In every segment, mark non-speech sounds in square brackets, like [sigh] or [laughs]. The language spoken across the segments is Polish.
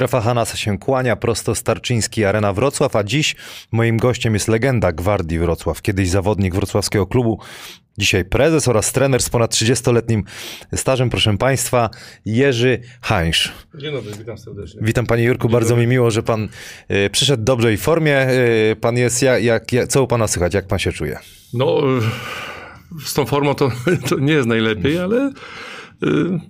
Strefa Hanasa się kłania, prosto Starczyński, Arena Wrocław, a dziś moim gościem jest legenda Gwardii Wrocław, kiedyś zawodnik wrocławskiego klubu, dzisiaj prezes oraz trener z ponad 30-letnim stażem, proszę Państwa, Jerzy Hańsz. Dzień dobry, witam serdecznie. Witam Panie Jurku, bardzo mi miło, że Pan y, przyszedł w dobrej formie. Y, pan jest, jak, jak, jak, co u Pana słychać, jak Pan się czuje? No, y, z tą formą to, [laughs] to nie jest najlepiej, ale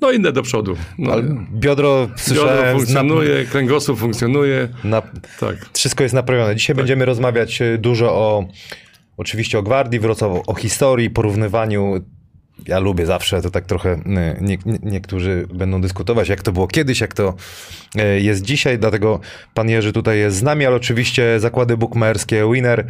no inne do przodu. No, biodro, biodro funkcjonuje, kręgosłup funkcjonuje. na, na, Tak. Wszystko jest naprawione. Dzisiaj będziemy rozmawiać e, dużo o, oczywiście o Gwardii Wrocław, o historii, porównywaniu. Ja lubię zawsze, to tak trochę e, nie, nie, niektórzy będą dyskutować, jak to było kiedyś, jak to e, jest dzisiaj, dlatego pan Jerzy tutaj jest z nami, ale oczywiście zakłady bukmacherskie, Winner.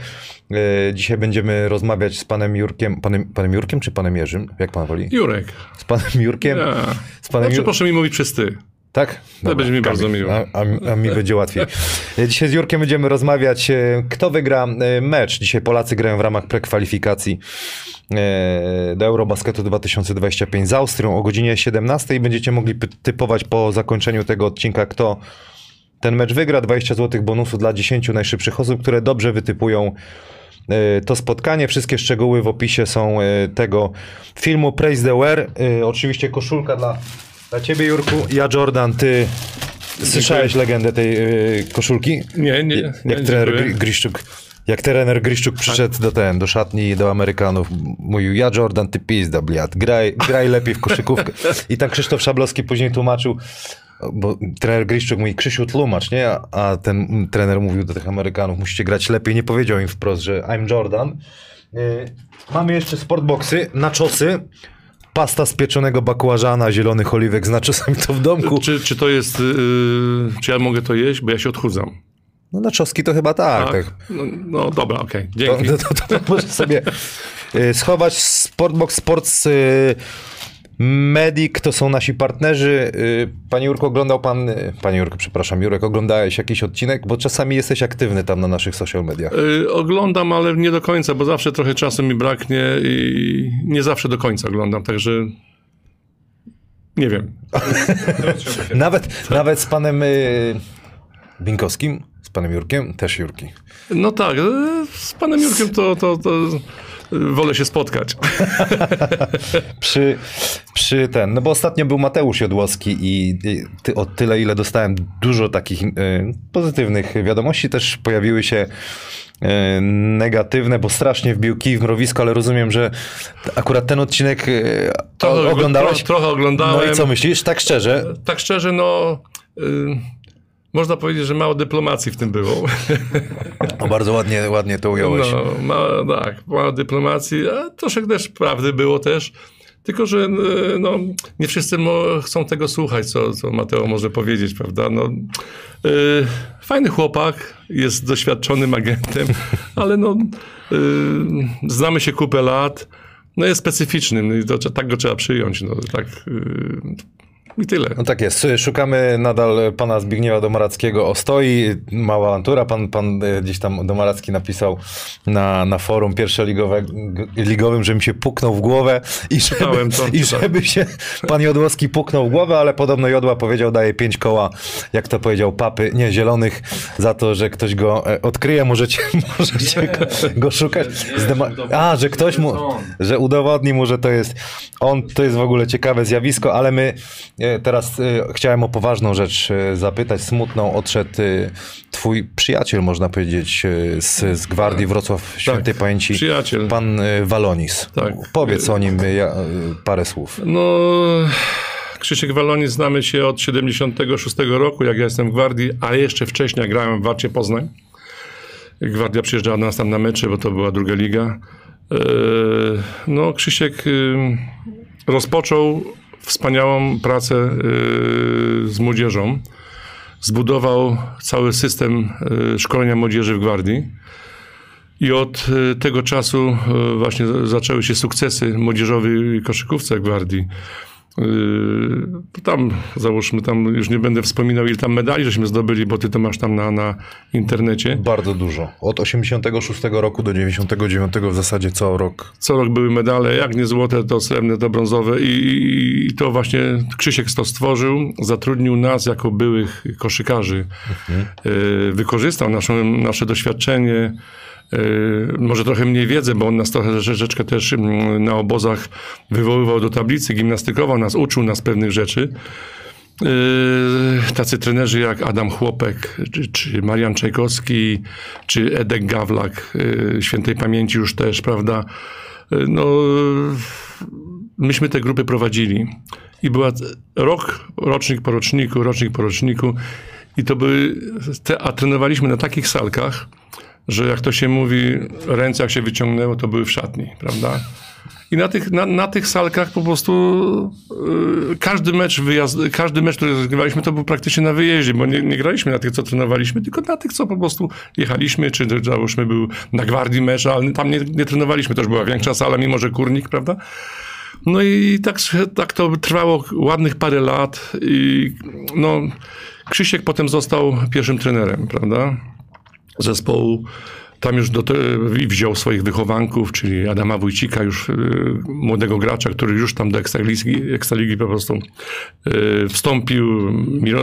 E, Dzisiaj będziemy rozmawiać z panem Jurkiem, panem, panem Jurkiem czy panem Jerzym? Jak pan woli? Jurek. Z panem Jurkiem? Ja. Z panem Znaczy, Jur- proszę mi mówić przez ty. Tak? Dobra, będzie mi bardzo miło. A, a, a mi będzie łatwiej. [laughs] Dzisiaj z Jurkiem będziemy rozmawiać, e, kto wygra e, mecz. Dzisiaj Polacy grają w ramach prekwalifikacji e, do Eurobasketu 2025 z Austrią o godzinie 17 i będziecie mogli typować po zakończeniu tego odcinka, kto ten mecz wygra. 20 zł bonusu dla 10 najszybszych osób, które dobrze wytypują to spotkanie. Wszystkie szczegóły w opisie są tego filmu. Praise the Wear. Oczywiście koszulka dla, dla ciebie, Jurku. Ja, Jordan, ty słyszałeś legendę tej e, koszulki? Nie, nie. Jak nie, trener dziękuję. Gri- Griszczuk, jak trener Griszczuk przyszedł do ten, do szatni, do Amerykanów, mówił, ja Jordan, ty pizda, bliad, graj, graj lepiej w koszykówkę. I tak Krzysztof Szablowski później tłumaczył, bo trener Griszczuk mówi, Krzysiu tłumacz, nie? A, ten trener mówił do tych Amerykanów, musicie grać lepiej, nie powiedział im wprost, że I'm Jordan. Yy, mamy jeszcze sportboxy, naczosy, pasta z pieczonego bakłażana, zielonych oliwek z naczosami to w domku. Czy, czy to jest, yy, czy ja mogę to jeść, bo ja się odchudzam. No naczoski to chyba tak, tak. No, no dobra, okej, To, dzięki. to, to, to może sobie y, schować. Sportbox Sports y, Medic to są nasi partnerzy. Y, Panie Jurko, oglądał pan, y, panie Jurko, przepraszam, Jurek, oglądałeś jakiś odcinek? Bo czasami jesteś aktywny tam na naszych social mediach. Y, oglądam, ale nie do końca, bo zawsze trochę czasu mi braknie i nie zawsze do końca oglądam, także nie wiem. [laughs] Nawet, nawet z panem y, Binkowskim, z panem Jurkiem, też Jurki. No tak, y, z panem Jurkiem to, to, to wolę się spotkać. [laughs] przy, przy ten, no bo ostatnio był Mateusz Jodłowski i ty, o tyle, ile dostałem dużo takich y, pozytywnych wiadomości, też pojawiły się y, negatywne, bo strasznie wbił kij w mrowisko, ale rozumiem, że akurat ten odcinek y, o, oglądałeś? Tro, trochę oglądałem. No i co myślisz? Tak szczerze? Tak szczerze, no... Y, można powiedzieć, że mało dyplomacji w tym było. O, bardzo ładnie, ładnie to ująłeś. No, ma, tak, mało dyplomacji, a troszkę też prawdy było też. Tylko, że y, no, nie wszyscy chcą tego słuchać, co, co Mateo może powiedzieć, prawda? No, y, fajny chłopak, jest doświadczonym agentem, [laughs] ale no, y, znamy się kupę lat, no jest specyficznym no i to, tak go trzeba przyjąć. No, tak, I tyle. No tak jest. Szukamy nadal pana Zbigniewa Domarackiego o stoi. Mała awantura. Pan, pan e, gdzieś tam Domaracki napisał na, na forum pierwszoligowe, g- ligowym, że mi się puknął w głowę i żeby, to, i żeby się pan Jodłowski puknął w głowę, ale podobno Jodła powiedział, daje pięć koła, jak to powiedział, papy, nie, zielonych, za to, że ktoś go e, odkryje. Możecie, [laughs] możecie go, go szukać. Zdema- A, że ktoś mu, że udowodni mu, że to jest on. To jest w ogóle ciekawe zjawisko, ale my e, teraz e, chciałem o poważną rzecz e, zapytać. Smutną odszedł e, twój przyjaciel, można powiedzieć, z, z Gwardii Wrocław Świętej Pamięci. przyjaciel. Pan Walonis. Tak. Powiedz o nim ja, parę słów. No, Krzysiek Walonis znamy się od 76 roku, jak ja jestem w Gwardii, a jeszcze wcześniej grałem w Warcie Poznań. Gwardia przyjeżdżała do nas tam na mecze, bo to była druga liga. No, Krzysiek rozpoczął wspaniałą pracę yy, z młodzieżą. Zbudował cały system yy, szkolenia młodzieży w Gwardii. I od y, tego czasu y, właśnie zaczęły się sukcesy młodzieżowej koszykówce Gwardii. Yy, tam, załóżmy, tam już nie będę wspominał, ile tam medali żeśmy zdobyli, bo ty to masz tam na, na internecie. Bardzo dużo. Od 86 roku do 99 w zasadzie co rok. Co rok były medale, jak nie złote, to srebrne, to brązowe i, i to właśnie Krzysiek to stworzył, zatrudnił nas jako byłych koszykarzy. Mhm. Yy, wykorzystał naszą, nasze doświadczenie, może trochę mniej wiedzy, bo on nas trochę troszeczkę też mm, na obozach wywoływał do tablicy, gimnastykował nas, uczył nas pewnych rzeczy. Yy, tacy trenerzy jak Adam Chłopek, czy, czy Marian Czajkowski, czy Edek Gawlak, yy, świętej pamięci już też, prawda? No, myśmy te grupy prowadzili. I była rok, rocznik po roczniku, rocznik po roczniku. I to były, te, a trenowaliśmy na takich salkach, że jak to się mówi, ręce jak się wyciągnęło, to były w szatni, prawda? I na tych, na, na tych salkach po prostu yy, każdy mecz wyjazd, każdy mecz, który rozgrywaliśmy, to był praktycznie na wyjeździe, bo nie, nie, graliśmy na tych, co trenowaliśmy, tylko na tych, co po prostu jechaliśmy, czy załóżmy był na gwardii mecz, ale tam nie, nie trenowaliśmy, już była większa sala, mimo że kurnik, prawda? No i tak, tak to trwało ładnych parę lat i no, Krzysiek potem został pierwszym trenerem, prawda? Zespołu. Tam już do te, wziął swoich wychowanków, czyli Adama Wójcika, już y, młodego gracza, który już tam do Ekstraligi, Ekstraligi po prostu y, wstąpił.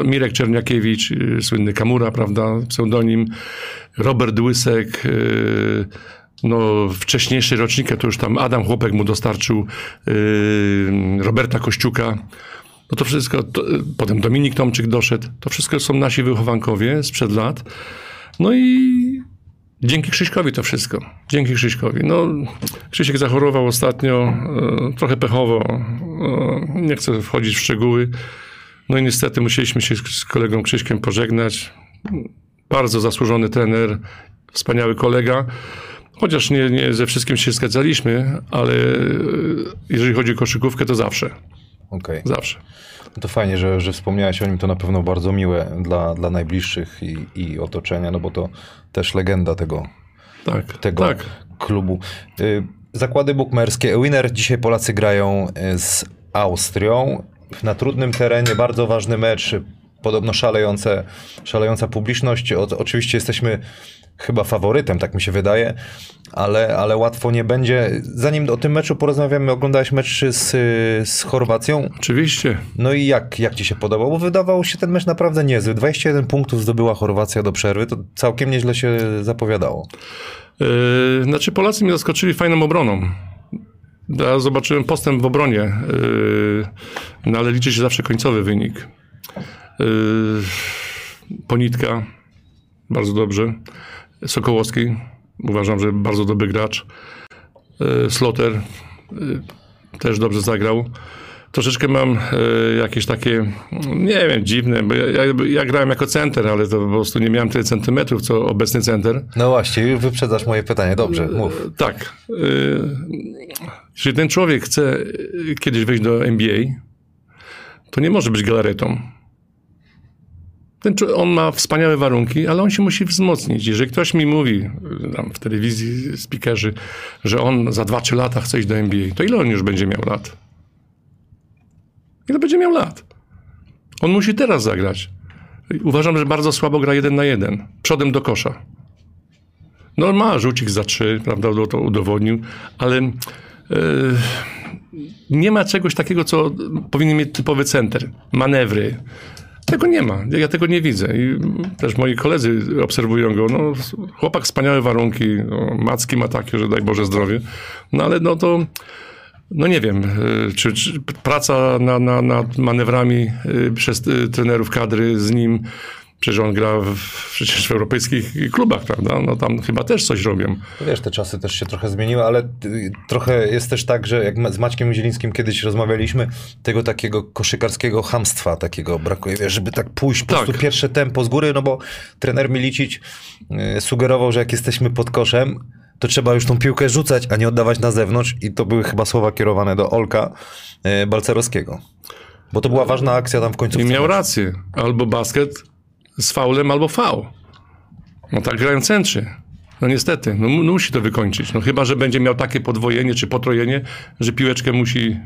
Mirek Czerniakiewicz, y, słynny Kamura, prawda, pseudonim. Robert Łysek, no, wcześniejszy rocznik, to już tam Adam Chłopek mu dostarczył Roberta Kościuka. No to wszystko, to, potem Dominik Tomczyk doszedł. To wszystko są nasi wychowankowie sprzed lat. No i dzięki Krzyśkowi to wszystko. Dzięki Krzyśkowi. No, Krzysiek zachorował ostatnio, e, trochę pechowo. E, nie chcę wchodzić w szczegóły. No i niestety musieliśmy się z kolegą Krzyśkiem pożegnać. Bardzo zasłużony trener, wspaniały kolega. Chociaż nie, nie ze wszystkim się zgadzaliśmy, ale jeżeli chodzi o koszykówkę, to zawsze. Okay. Zawsze. To fajnie, że, że wspomniałeś o nim, to na pewno bardzo miłe dla, dla najbliższych i, i otoczenia, no bo to też legenda tego, tak, tego tak. klubu. Y, zakłady bukmerskie. Winner dzisiaj Polacy grają y, z Austrią na trudnym terenie, bardzo ważny mecz, podobno szalejące, szalejąca publiczność. O, oczywiście jesteśmy chyba faworytem, tak mi się wydaje, ale, ale łatwo nie będzie. Zanim o tym meczu porozmawiamy, oglądałeś mecz z, z Chorwacją? Oczywiście. No i jak, jak ci się podobał? Bo wydawał się ten mecz naprawdę niezły. 21 punktów zdobyła Chorwacja do przerwy, to całkiem nieźle się zapowiadało. Yy, znaczy Polacy mnie zaskoczyli fajną obroną. Ja zobaczyłem postęp w obronie, yy, no ale liczy się zawsze końcowy wynik. Yy, Ponitka, bardzo dobrze. Sokołowski, uważam, że bardzo dobry gracz. E, Sloter e, też dobrze zagrał. Troszeczkę mam e, jakieś takie, nie wiem, dziwne, bo ja, ja, ja, grałem jako center, ale to po prostu nie miałem tyle centymetrów, co obecny center. No właśnie, wyprzedzasz moje pytanie, dobrze, mów. Tak. Jeżeli ten człowiek chce kiedyś wejść do NBA, to nie może być galaretą ten, on ma wspaniałe warunki, ale on się musi wzmocnić. Jeżeli ktoś mi mówi tam w telewizji, speakerzy, że on za 2-3 lata chce iść do NBA, to ile on już będzie miał lat? Ile będzie miał lat? On musi teraz zagrać. Uważam, że bardzo słabo gra jeden na jeden. Przodem do kosza. No ma rzucik za trzy, prawda, to udowodnił, ale yy, nie ma czegoś takiego, co powinien mieć typowy center. Manewry, tego nie ma. Ja tego nie widzę. I też moi koledzy obserwują go. No, chłopak wspaniałe warunki. No, macki ma takie, że daj Boże zdrowie. No ale no to... No nie wiem, y, czy, czy praca na, na, nad manewrami y, przez y, trenerów kadry z nim Przecież on gra w, przecież w europejskich klubach, prawda? No tam chyba też coś robią. Wiesz, te czasy też się trochę zmieniły, ale trochę jest też tak, że jak z Maćkiem Zielińskim kiedyś rozmawialiśmy, tego takiego koszykarskiego hamstwa takiego brakuje, wiesz, żeby tak pójść po tak. prostu pierwsze tempo z góry, no bo trener Milicic y, sugerował, że jak jesteśmy pod koszem, to trzeba już tą piłkę rzucać, a nie oddawać na zewnątrz i to były chyba słowa kierowane do Olka y, Balcerowskiego. Bo to była ważna akcja tam w końcu. I miał rację. Albo basket z faulem albo faul. No tak grają centrzy. No niestety, no, mu- musi to wykończyć. No chyba, że będzie miał takie podwojenie czy potrojenie, że piłeczkę musi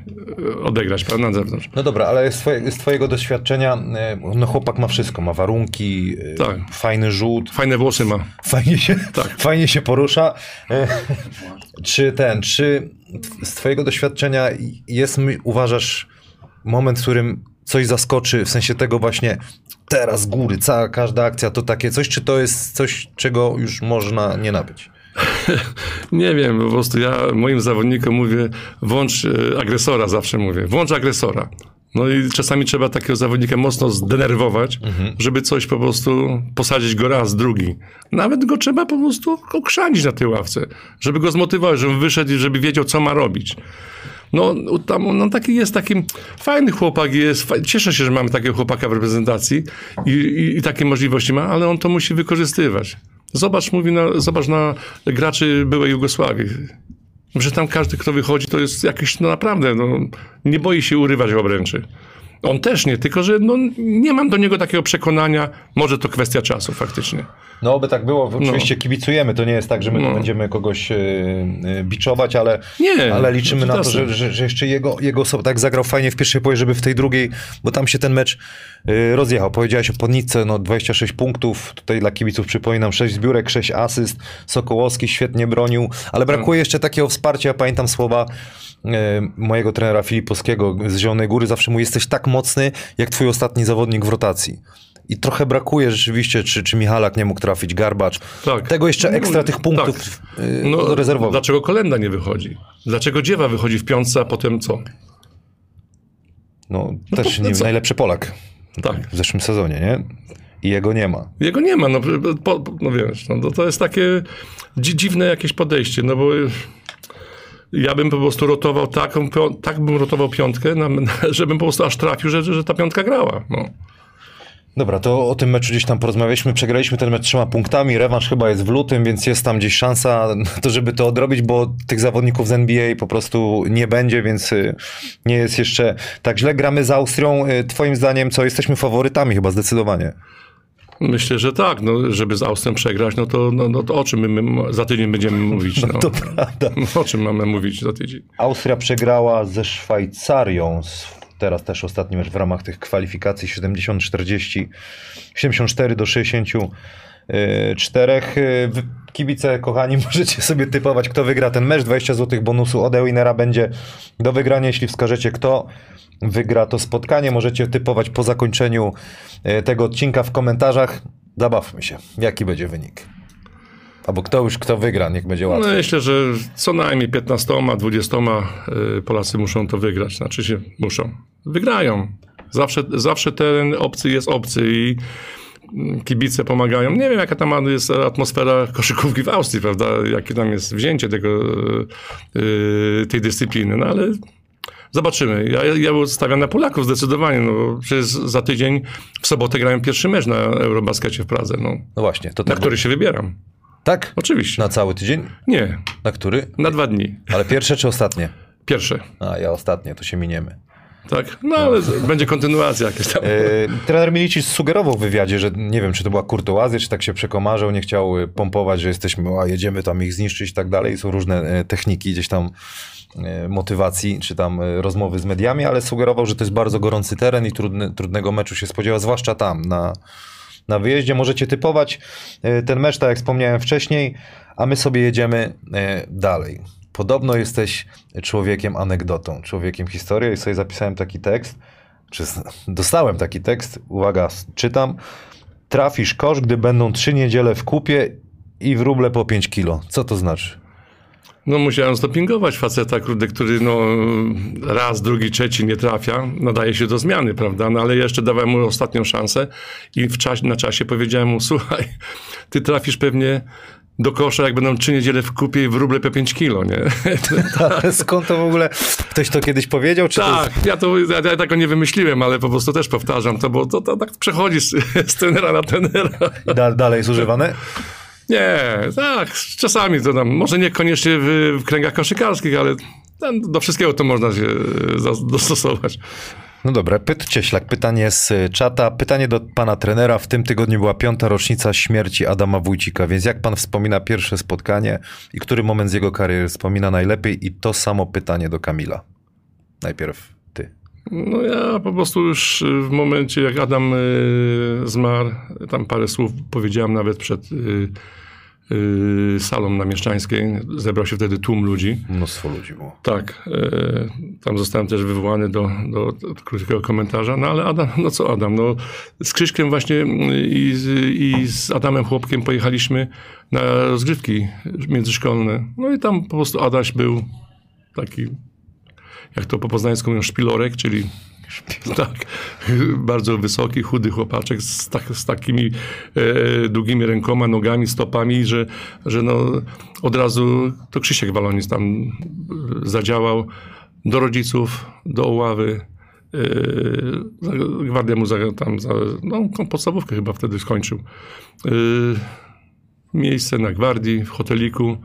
e, odegrać prawda, na zewnątrz. No dobra, ale z, twoje, z twojego doświadczenia, e, no chłopak ma wszystko, ma warunki, e, Tak. fajny rzut, Fajne włosy ma. fajnie się, Tak. [laughs] fajnie się porusza. Czy ten, czy z twojego doświadczenia jest, uważasz, moment, w którym coś zaskoczy, w sensie tego właśnie teraz z góry, cała, każda akcja to takie coś, czy to jest coś, czego już można nie nabyć? [laughs] Nie wiem, po prostu ja moim zawodnikom mówię, włącz e, agresora, zawsze mówię, włącz agresora. No i czasami trzeba takiego zawodnika mocno zdenerwować, żeby coś po prostu posadzić go raz, drugi. Nawet go trzeba po prostu okrzanić na tej ławce, żeby go zmotywować, żeby wyszedł i żeby wiedział, co ma robić. No, tam, no taki jest taki fajny chłopak jest. Cieszę się, że mamy takiego chłopaka w reprezentacji i, i, i takie możliwości ma, ale on to musi wykorzystywać. Zobacz, mówi na, zobacz na graczy byłej Jugosławii. Że tam każdy, kto wychodzi, to jest jakiś, no naprawdę, no, nie boi się urywać w obręczy. On też nie, tylko że no, nie mam do niego takiego przekonania, może to kwestia czasu faktycznie. No, by tak było. Oczywiście kibicujemy. To nie jest tak, że my No. będziemy kogoś e, e, biczować, ale, Nie, ale liczymy na to, jasne. że, że, że jeszcze jego, jego osoba tak zagrał fajnie w pierwszej połowie, żeby w tej drugiej, bo tam się ten mecz rozjechał. Powiedziałeś o Podnicy, no 26 punktów. Tutaj dla kibiców przypominam 6 zbiórek, 6 asyst. Sokołowski świetnie bronił, ale brakuje jeszcze takiego wsparcia. Ja pamiętam słowa e, mojego trenera Filipowskiego z Zielonej Góry. Zawsze mu jesteś tak mocny, jak twój ostatni zawodnik w rotacji. I trochę brakuje rzeczywiście, czy, czy Michalak nie mógł trafić, Garbacz. Tak. Tego jeszcze ekstra No, tych punktów tak. No, rezerwowych. Dlaczego Kolenda nie wychodzi? Dlaczego Dziewa wychodzi w piątce, a potem co? No, też no nie, co? najlepszy Polak Tak. w zeszłym sezonie, nie? I jego nie ma. Jego nie ma, no, po, no wiesz, no, to, to jest takie dzi, dziwne jakieś podejście, no bo ja bym po prostu rotował taką, tak bym rotował piątkę, [laughs] żebym po prostu aż trafił, że, że ta piątka grała. No. Dobra, to o tym meczu gdzieś tam porozmawialiśmy. Przegraliśmy ten mecz trzema punktami. Rewanż chyba jest w lutym, więc jest tam gdzieś szansa to, żeby to odrobić, bo tych zawodników z NBA po prostu nie będzie, więc y, nie jest jeszcze tak źle. Gramy z Austrią. Y, Twoim zdaniem, co jesteśmy faworytami chyba zdecydowanie. Myślę, że tak, no, żeby z Austrią przegrać, no to, no, no to o czym my, my za tydzień będziemy mówić? No. [laughs] To prawda. O czym mamy mówić za tydzień? Austria przegrała ze Szwajcarią. Teraz też ostatni mecz w ramach tych kwalifikacji 70-40, 74 do 64. Wy, Kibice, kochani, [laughs] możecie sobie typować, kto wygra ten mecz. 20 zł bonusu od Ewinera będzie do wygrania. Jeśli wskażecie, kto wygra to spotkanie, możecie typować po zakończeniu e, tego odcinka w komentarzach. Zabawmy się, jaki będzie wynik. Albo kto już, kto wygra, niech będzie No, łatwiej. myślę, że co najmniej 15, 20 y, Polacy muszą to wygrać. Znaczy się muszą. Wygrają. Zawsze, zawsze ten obcy jest obcy i mm, kibice pomagają. Nie wiem, jaka tam jest atmosfera koszykówki w Austrii, prawda? Jakie tam jest wzięcie tego, y, tej dyscypliny, no ale zobaczymy. Ja, ja stawiam na Polaków zdecydowanie, no bo przecież za tydzień w sobotę grają pierwszy mecz na Eurobaskecie w Pradze, no, No właśnie, to na tak. który się wybieram. Tak? Oczywiście. Na cały tydzień? Nie, Na który? na dwa dni. Ale pierwsze czy ostatnie? Pierwsze. A ja ostatnie, to się miniemy. Tak? No ale będzie kontynuacja jakaś tam. E, trener Milicic sugerował w wywiadzie, że nie wiem, czy to była kurtuazja, czy tak się przekomarzał, nie chciał e, pompować, że jesteśmy, a jedziemy tam ich zniszczyć i tak dalej. Są różne e, techniki gdzieś tam motywacji, czy tam rozmowy z mediami, ale sugerował, że to jest bardzo gorący teren i trudny, trudnego meczu się spodziewa, zwłaszcza tam, na, na wyjeździe. Możecie typować e, ten mecz, tak jak wspomniałem wcześniej, a my sobie jedziemy e, dalej. Podobno jesteś człowiekiem anegdotą, człowiekiem historii i sobie zapisałem taki tekst, czy [laughs] dostałem taki tekst, uwaga, czytam. Trafisz kosz, gdy będą trzy niedziele w kupie i w ruble po 5 kilo. Co to znaczy? No musiałem zdopingować faceta, kurde, który no raz, drugi, trzeci nie trafia, nadaje się do zmiany, prawda? No ale jeszcze dawałem mu ostatnią szansę i w czasie, na czasie powiedziałem mu, [laughs] słuchaj, ty trafisz pewnie do kosza, jak będą trzy niedziele w kupie i w ruble po 5 kilo, nie? [laughs] Ale skąd to w ogóle? Ktoś to kiedyś powiedział? Czy to tak, ja to ja, ja tego nie wymyśliłem, ale po prostu też powtarzam to, bo to, to tak przechodzi z, z trenera na trenera. da, dalej jest używane? Nie, tak, czasami to tam, może niekoniecznie w, w kręgach koszykarskich, ale do wszystkiego to można się e, [laughs] dostosować. No dobra, Pyt Cieślak, pytanie z y, czata. Pytanie do pana trenera. W tym tygodniu była piąta rocznica śmierci Adama Wójcika, więc jak pan wspomina pierwsze spotkanie i który moment z jego kariery wspomina najlepiej? I to samo pytanie do Kamila. Najpierw ty. No ja po prostu już w momencie, jak Adam y, zmarł, tam parę słów powiedziałem nawet przed y, y, salą namieszczańskiej. Zebrał się wtedy tłum ludzi. Mnóstwo ludzi było. Tak, y, tam zostałem też wywołany do, do, do krótkiego komentarza, no ale Adam, no co Adam, no z Krzyśkiem właśnie y, i z, i z Adamem Chłopkiem pojechaliśmy na rozgrywki międzyszkolne. No i tam po prostu Adaś był taki jak to po poznańsku mówią, szpilorek, czyli [laughs] tak, bardzo wysoki, chudy chłopaczek z, tak, z takimi e, długimi rękoma, nogami, stopami, że, że no, od razu to Krzysiek Walonis tam e, zadziałał do rodziców, do Oławy. Gwardia mu za, tam, za, no, podstawówkę chyba wtedy skończył. E, miejsce na gwardii, w hoteliku,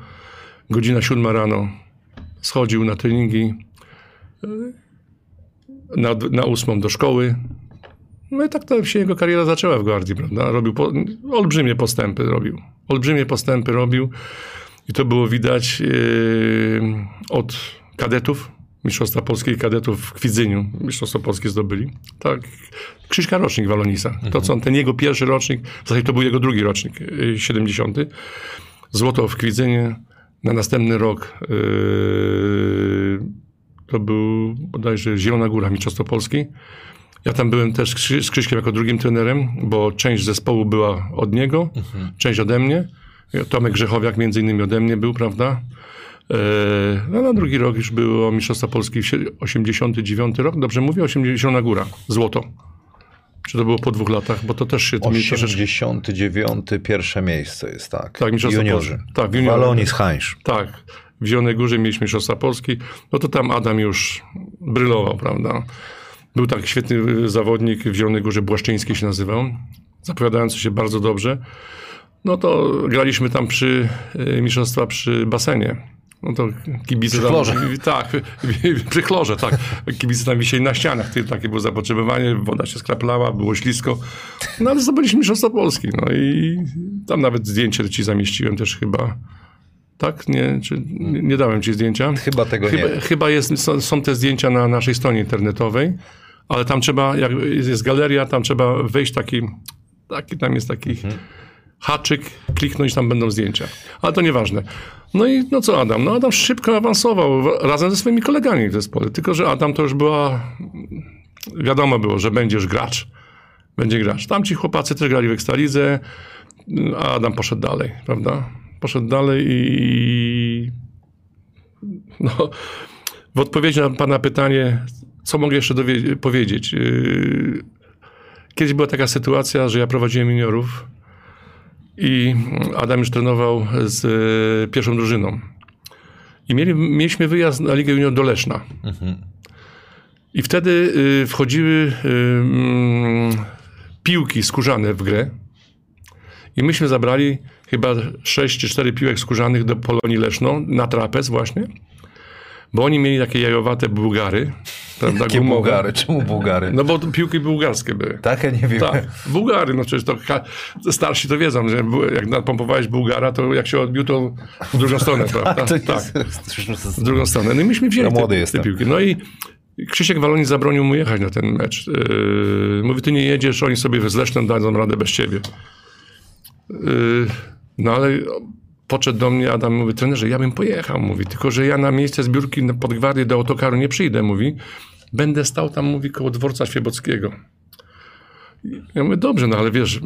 godzina siódma rano. Schodził na treningi, na, na ósmą do szkoły. No i tak to się jego kariera zaczęła w Gwardii, prawda? Robił po, olbrzymie postępy robił. Olbrzymie postępy robił i to było widać yy, od kadetów, Mistrzostwa Polskiej Kadetów w Kwidzyniu. Mistrzostwo Polskie zdobyli. Tak, Krzyśka rocznik Walonisa. Mhm. To co, ten jego pierwszy rocznik, w zasadzie to był jego drugi rocznik, yy, 70. Złoto w Kwidzynie. Na następny rok yy, to był bodajże Zielona Góra, Mistrzostwo Polski. Ja tam byłem też z Krzyśkiem jako drugim trenerem, bo część zespołu była od niego, mhm. część ode mnie. Tomek Grzechowiak między innymi ode mnie był, prawda? E, no na drugi rok już było Mistrzostwa Polski, 89 rok, dobrze mówię? 80 Góra, złoto. Czy to było po dwóch latach? Bo to też się... 89 pierwsze miejsce jest, tak. Tak, Mistrzostwa Juniorzy. Tak, junior... Walonis Hańsz. Tak w Zielonej Górze mieliśmy Mistrzostwa Polski, no to tam Adam już brylował, prawda. Był tak świetny zawodnik w Zielonej Górze, Błaszczyński się nazywał, zapowiadający się bardzo dobrze. No to graliśmy tam przy e, mistrzostwa przy basenie. No to kibice przy chlorze. Tam, [laughs] tak, [laughs] przy chlorze, tak. Kibice tam wisieli na ścianach, takie było zapotrzebowanie, woda się skraplała, było ślisko. No ale zdobyliśmy Mistrzostwo Polski. No i tam nawet zdjęcie ci zamieściłem też chyba tak? Nie, czy nie dałem ci zdjęcia? Chyba tego chyba, nie. Chyba jest, są, są te zdjęcia na naszej stronie internetowej, ale tam trzeba, jak jest galeria, tam trzeba wejść taki, taki tam jest taki mhm. haczyk, kliknąć, tam będą zdjęcia. Ale to nieważne. No i no co Adam? No Adam szybko awansował razem ze swoimi kolegami w zespole, tylko że Adam to już była, wiadomo było, że będziesz gracz. Będzie gracz. Tam ci chłopacy też grali w Ekstralidze, a Adam poszedł dalej, prawda? Poszedł dalej i no, w odpowiedzi na pana pytanie, co mogę jeszcze powiedzieć? Yy, kiedyś była taka sytuacja, że ja prowadziłem juniorów i Adam już trenował z yy, pierwszą drużyną. I mieli, mieliśmy wyjazd na Ligę Junior do Leszna. Mhm. I wtedy yy, wchodziły mm, piłki skórzane w grę. I myśmy zabrali chyba 6 czy 4 piłek skórzanych do Polonii Leszno, na trapez właśnie, bo oni mieli takie jajowate Bułgary. Prawda, Jakie Bułgary? Czemu Bułgary? No bo piłki bułgarskie były. Tak, ja nie wiem. Tak, Bułgary, no przecież to starsi to wiedzą, że jak napompowałeś Bułgara, to jak się odbił, to w drugą stronę, [laughs] prawda? tak, tak. w drugą stronę. No i myśmy wzięli ja te, te piłki. No i Krzysiek Waloni zabronił mu jechać na ten mecz. Yy, mówi, ty nie jedziesz, oni sobie z Lesznem dadzą radę bez ciebie. Yy, no ale podszedł do mnie Adam, mówi, trenerze, ja bym pojechał, mówi, tylko że ja na miejsce zbiórki pod gwardię do autokaru nie przyjdę, mówi. Będę stał tam, mówi, koło dworca Świebockiego. Ja mówię, dobrze, no ale wiesz,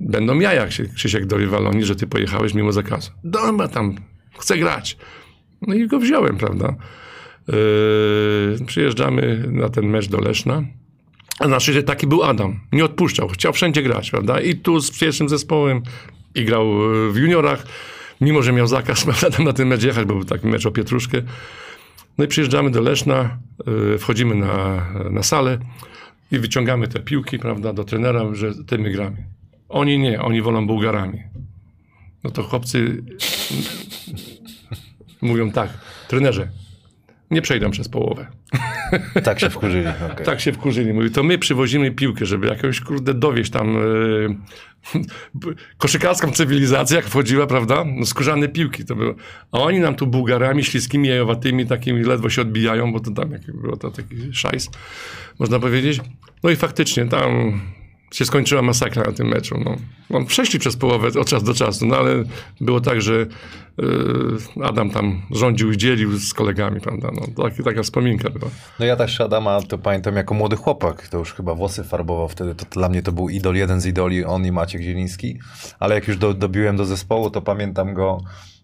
będą ja, jak się Krzysiek do Walonii, że ty pojechałeś mimo zakazu. Dobra, tam, chcę grać. No i go wziąłem, prawda. Yy, przyjeżdżamy na ten mecz do Leszna. A na szczęście taki był Adam. Nie odpuszczał. Chciał wszędzie grać, prawda? I tu z pierwszym zespołem, i grał e, w juniorach, mimo że miał zakaz [laughs] tam na ten mecz jechać, bo był taki mecz o Pietruszkę. No i przyjeżdżamy do Leszna, e, wchodzimy na, na salę i wyciągamy te piłki, prawda, do trenera, że tymi gramy. Oni nie, oni wolą Bułgarami. No to chłopcy [laughs] mówią tak, trenerze, nie przejdę przez połowę. Tak się wkurzyli. Okay. Tak się wkurzyli. Mówi, to my przywozimy piłkę, żeby jakąś, kurde, dowieść tam e, [laughs] koszykarską cywilizację, jak wchodziła, prawda? No, skórzane piłki to było. A oni nam tu Bułgarami śliskimi, jajowatymi, takimi ledwo się odbijają, bo to tam jak było to taki szajs, można powiedzieć. No i faktycznie tam się skończyła masakra na tym meczu. No. no przeszli przez połowę od czasu do czasu, no ale było tak, że yy, Adam tam rządził i dzielił z kolegami, prawda? No, tak, taka wspominka była. No ja też Adama to pamiętam jako młody chłopak, to już chyba włosy farbował wtedy, to dla mnie to był idol, jeden z idoli, on i Maciek Zieliński, ale jak już do, dobiłem do zespołu, to pamiętam go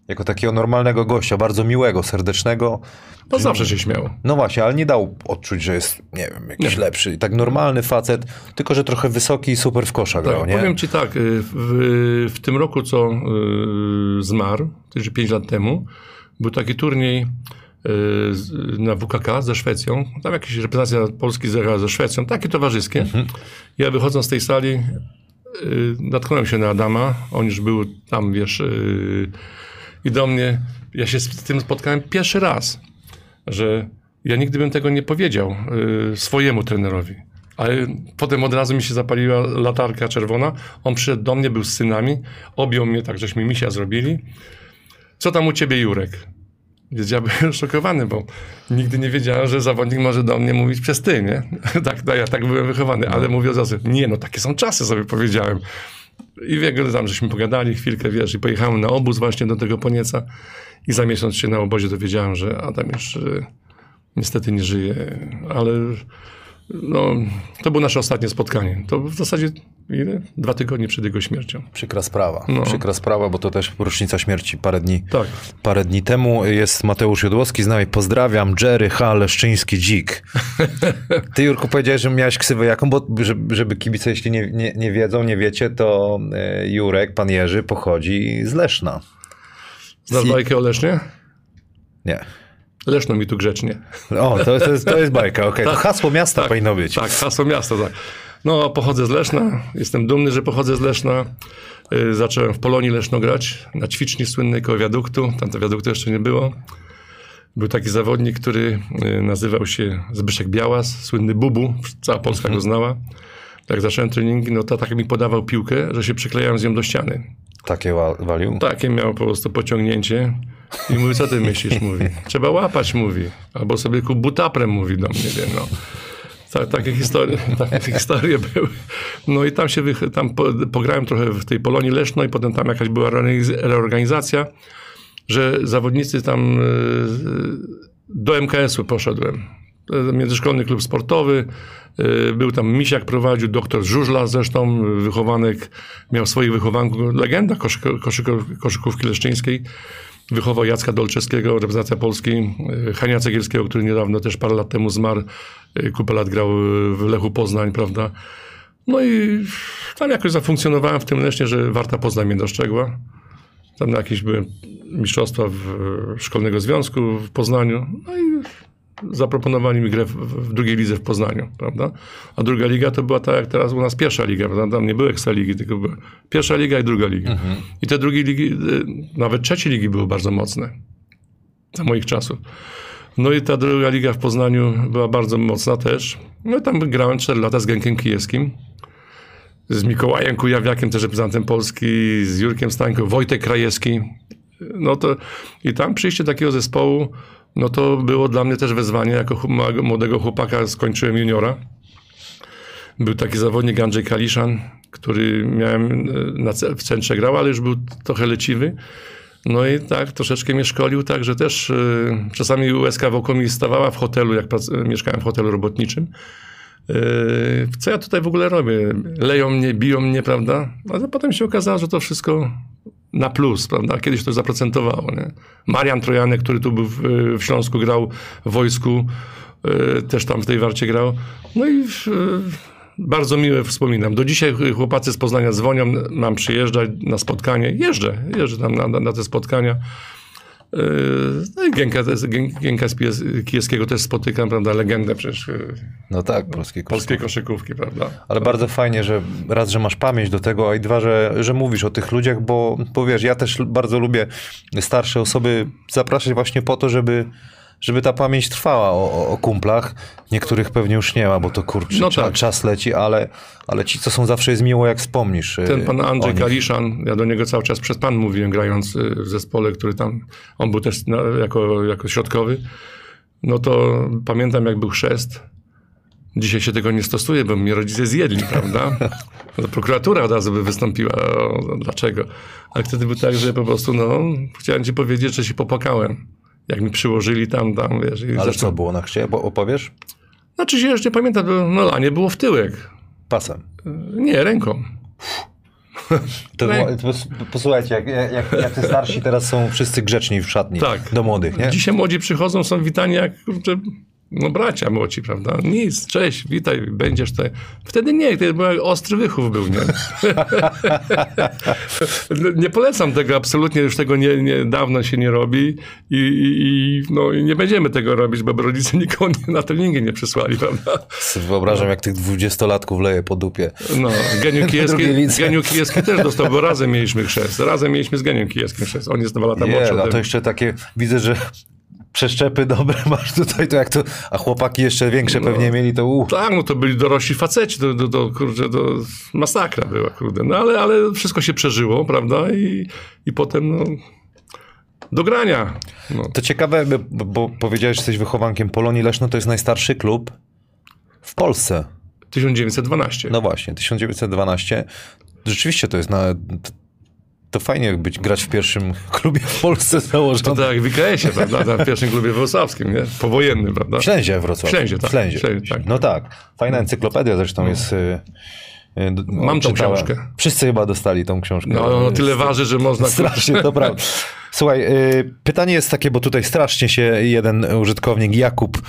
jako takiego normalnego gościa, bardzo miłego, serdecznego. To zawsze się śmiał. No właśnie, ale nie dał odczuć, że jest, nie wiem, jakiś nie. lepszy. I tak normalny facet, tylko że trochę wysoki i super w kosza grał, tak, nie? Powiem ci tak, y, w, w tym roku, co yy, zmarł, czyli 5 lat temu, był taki turniej yy, na WKK ze Szwecją. Tam jakaś reprezentacja Polski zjechała ze Szwecją, takie towarzyskie. Mhm. Ja wychodząc z tej sali, yy, natknąłem się na Adama. On już był tam, wiesz y, i do mnie, ja się z tym spotkałem pierwszy raz, że ja nigdy bym tego nie powiedział y, swojemu trenerowi. Ale potem od razu mi się zapaliła latarka czerwona. On przyszedł do mnie, był z synami, objął mnie, tak żeśmy misia zrobili. Co tam u ciebie, Jurek? Więc ja byłem [laughs] szokowany, bo nigdy nie wiedziałem, że zawodnik może do mnie mówić przez ty, nie? [laughs] tak, no, ja tak byłem wychowany, ale mówię od razu, nie, no takie są czasy, sobie powiedziałem. I w tam żeśmy pogadali chwilkę, wiesz, i pojechałem na obóz właśnie do tego Ponieca i za miesiąc się na obozie dowiedziałem, że Adam już y, niestety nie żyje, ale no, to było nasze ostatnie spotkanie. To w zasadzie ile? Dwa tygodnie przed jego śmiercią. Przykra sprawa. No. Przykra sprawa, bo to też rocznica śmierci parę dni, tak. parę dni temu. Jest Mateusz Jodłowski z nami. Pozdrawiam. Jerry H. Leszczyński Dzik. [laughs] Ty, Jurku, powiedziałeś, że miałeś ksywę jaką, bo żeby kibice, jeśli nie, nie, nie wiedzą, nie wiecie, to e, Jurek, pan Jerzy, pochodzi z Leszna. Znasz bajkę o Lesznie? Nie. Leszno mi tu grzecznie. O, to, to, jest, to jest bajka, okej. Okay. Tak, to hasło miasta tak, powinno być. Tak, hasło miasta, tak. No, pochodzę z Leszna. Jestem dumny, że pochodzę z Leszna. Y, zacząłem w Polonii Leszno grać, na ćwiczni słynnej koło wiaduktu. Tam to wiaduktu jeszcze nie było. Był taki zawodnik, który y, nazywał się Zbyszek Białas, słynny Bubu, cała Polska go znała. Jak zacząłem treningi, no to tak mi podawał piłkę, że się przyklejałem z nią do ściany. Takie walił? Takie miał po prostu pociągnięcie. I mówi, co ty myślisz? Mówi. Trzeba łapać, mówi. Albo sobie ku butaprem mówi do mnie, wiem, no. Tak, takie, historie, [laughs] takie historie były. No i tam się tam pograłem trochę w tej Polonii Leszno i potem tam jakaś była reorganizacja, że zawodnicy tam e, do MKS-u poszedłem. Międzyszkolny klub sportowy. E, był tam Misiak prowadził, doktor Żużla zresztą, wychowanek, miał swoich wychowanków, legenda koszykówki leszczyńskiej wychował Jacka Dolczewskiego, reprezentacja Polski, e, Hania Cegielskiego, który niedawno też parę lat temu zmarł, e, kupę lat grał w Lechu Poznań, prawda. No i tam jakoś zafunkcjonowałem w tym leśnie, że Warta Poznań mnie dostrzegła. Tam na jakieś były mistrzostwa w Szkolnego Związku w Poznaniu. No i zaproponowali mi grę w, w, drugiej lidze w Poznaniu, prawda? A druga liga to była tak jak teraz u nas pierwsza liga, prawda? Tam nie było ekstraligi, tylko była pierwsza liga i druga liga. Mhm. I te drugie ligi, y, nawet trzecie ligi były bardzo mocne za moich czasów. No i ta druga liga w Poznaniu była bardzo mocna też. No i tam grałem 4 lata z Genkiem Kijewskim, z Mikołajem Kujawiakiem, też reprezentantem Polski, z Jurkiem Stańką, Wojtek Krajewski. No to i tam przyjście takiego zespołu, no to było dla mnie też wezwanie. Jako młodego chłopaka skończyłem juniora. Był taki zawodnik Andrzej Kaliszan, który miałem e, na, w centrze grał, ale już był trochę leciwy. No i tak troszeczkę mnie szkolił, tak, że też y, czasami USK wokół mi stawała w hotelu, jak mieszkałem w hotelu robotniczym. Y, co ja tutaj w ogóle robię? Leją mnie, biją mnie, prawda? Ale potem się okazało, że to wszystko na plus, prawda? Kiedyś to zaprocentowało. Nie? Marian Trojanek, który tu był w, w Śląsku, grał w wojsku, y, też tam w tej warcie grał. No i bardzo miłe wspominam. Do dzisiaj chłopacy z Poznania dzwonią, mam przyjeżdżać na spotkanie. Jeżdżę, jeżdżę tam na, na te spotkania. No i Gienka, Gienka Kijewskiego też spotykam, prawda, legendę przecież. E, no tak, polskiej koszykówki. Polskiej koszykówki, prawda. Ale bardzo fajnie, że raz, że masz pamięć do tego, a i dwa, że, że mówisz o tych ludziach, bo, bo wiesz, ja też bardzo lubię starsze osoby zapraszać właśnie po to, żeby żeby ta pamięć trwała o, o, kumplach. Niektórych pewnie już nie ma, bo to kurczę, No tak. czas leci, ale, ale ci, co są zawsze jest miło, jak wspomnisz. y, Ten pan Andrzej. Kaliszan, ja do niego cały czas przez pan mówiłem, grając y, w zespole, który tam, on był też jako, jako środkowy. No to pamiętam, jak był chrzest. Dzisiaj się tego nie stosuje, bo mnie rodzice zjedli, prawda? [laughs] Prokuratura od razu by wystąpiła. O, dlaczego? Ale wtedy był tak, że po prostu, no, chciałem ci powiedzieć, że się popłakałem. Jak mi przyłożyli tam, tam, wiesz. Ale zresztą, co było na chrzcie? Bo opowiesz? Znaczy się już nie pamiętam, no lanie było w tyłek. Pasem. Nie, ręką. To, to, posłuchajcie, jak, jak, jak te starsi teraz są wszyscy grzeczni w szatni Tak. do młodych, nie? Dzisiaj młodzi przychodzą, są witani jak kurczę, no bracia młodzi, prawda? Nic, cześć, witaj, będziesz tutaj. Wtedy nie, to był ostry wychów był, nie? [laughs] nie polecam tego absolutnie, już tego nie, nie, dawno się nie robi i, i, no, i nie będziemy tego robić, bo rodzice nikogo na treningi nie przysłali, prawda? Wyobrażam, jak tych dwudziestolatków leje po dupie. No, Geniu [laughs] Kijewski. Geniu Kijewski też dostał, bo razem mieliśmy chrzest. Razem mieliśmy z Geniem Kijewskim chrzest. On jest dwa lata młodszy no to jeszcze takie, widzę, że przeszczepy [laughs] dobre masz tutaj, to jak to, a chłopaki jeszcze większe pewnie mieli, to uh. Tak, no to byli dorośli faceci, to, to, to, kurczę, to masakra była, kurde. No ale, ale wszystko się przeżyło, prawda? I, i potem, no, do grania. No. To ciekawe, bo, bo powiedziałeś, że jesteś wychowankiem Polonii Leszno, to jest najstarszy klub w Polsce. 1912. No właśnie, 1912. Rzeczywiście to jest na... To, to fajnie być, grać w pierwszym klubie w Polsce To założonym. tak jak w IKS-ie, prawda? W pierwszym klubie wrocławskim, nie? Powojennym, prawda? W Ślęzie Wrocław. W Ślęzie, tak. Ślęzie. Ślęzie, tak. No tak. Fajna encyklopedia zresztą jest... y, d- Mam tą czytałem. książkę. Wszyscy chyba dostali tą książkę. No, no tyle waży, że można... Strasznie, to prawda. Słuchaj, y, pytanie jest takie, bo tutaj strasznie się jeden użytkownik, Jakub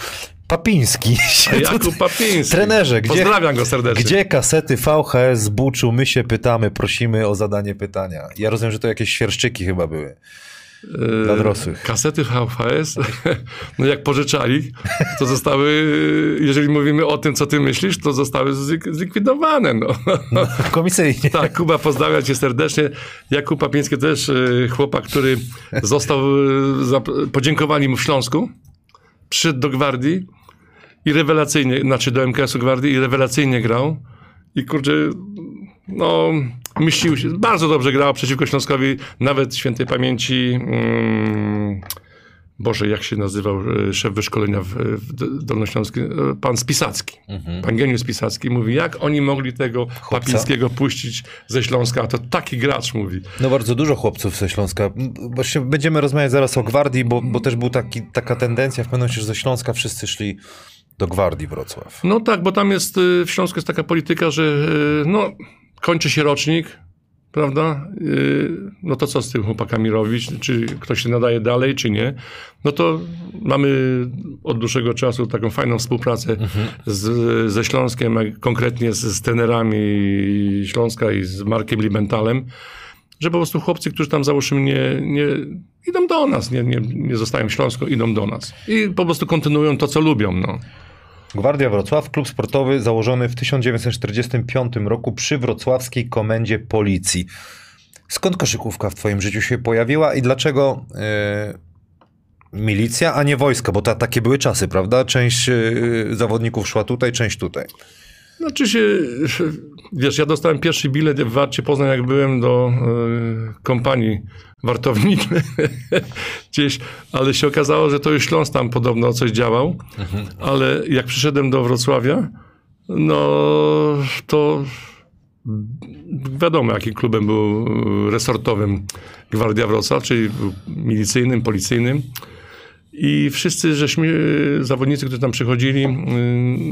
Papiński, [laughs] się tutaj- Jakub Papiński. Trenerze, gdzie, Pozdrawiam go serdecznie. gdzie kasety VHS z Buczu? My się pytamy, prosimy o zadanie pytania. Ja rozumiem, że to jakieś świerszczyki chyba były. Dla dorosłych. Kasety VHS, [laughs] no jak pożyczali, to zostały, jeżeli mówimy o tym, co ty myślisz, to zostały zlik- zlikwidowane. No. Komisyjnie. Tak, Kuba, pozdrawiam cię serdecznie. Jakub Papiński też e, chłopak, który został, e, podziękowali mu w Śląsku, przyszedł do Gwardii i rewelacyjnie, znaczy do MKS-u Gwardii i rewelacyjnie grał. I kurczę, no, myślił się, bardzo dobrze grał przeciwko Śląskowi, nawet świętej pamięci. Mm, Boże, jak się nazywał e, szef wyszkolenia w, w Dolnośląskim? E, Pan Spisacki. Pan Geniusz Spisacki mówi, jak oni mogli tego Papińskiego puścić ze Śląska, a to taki gracz mówi. No bardzo dużo chłopców ze Śląska. Właśnie będziemy rozmawiać zaraz o Gwardii, bo, bo też był taki, taka tendencja w pewnym momencie, że ze Śląska wszyscy szli do Gwardii Wrocław. No tak, bo tam jest, y, w Śląsku jest taka polityka, że y, no, kończy się rocznik, prawda? Y, No to co z tym chłopakami robić? Czy ktoś się nadaje dalej, czy nie? No to mamy od dłuższego czasu taką fajną współpracę z, ze Śląskiem, konkretnie z, z trenerami Śląska i z Markiem Limentalem, że po prostu chłopcy, którzy tam załóżmy nie, nie idą do nas, nie, nie, nie zostają w Śląsku, idą do nas. I po prostu kontynuują to, co lubią, no. Gwardia Wrocław, klub sportowy założony w 1945 roku przy wrocławskiej komendzie policji. Skąd koszykówka w twoim życiu się pojawiła i dlaczego e, milicja, a nie wojsko? Bo ta, takie były czasy, prawda? Część e, zawodników szła tutaj, część tutaj. Znaczy się, wiesz, ja dostałem pierwszy bilet w Warcie Poznań, jak byłem do y, kompanii wartownik [laughs] gdzieś, ale się okazało, że to już Śląsk tam podobno coś działał, ale jak przyszedłem do Wrocławia, no to wiadomo, jakim klubem był resortowym Gwardia Wrocław, czyli milicyjnym, policyjnym. I wszyscy żeśmy, y, zawodnicy, którzy tam przychodzili, y,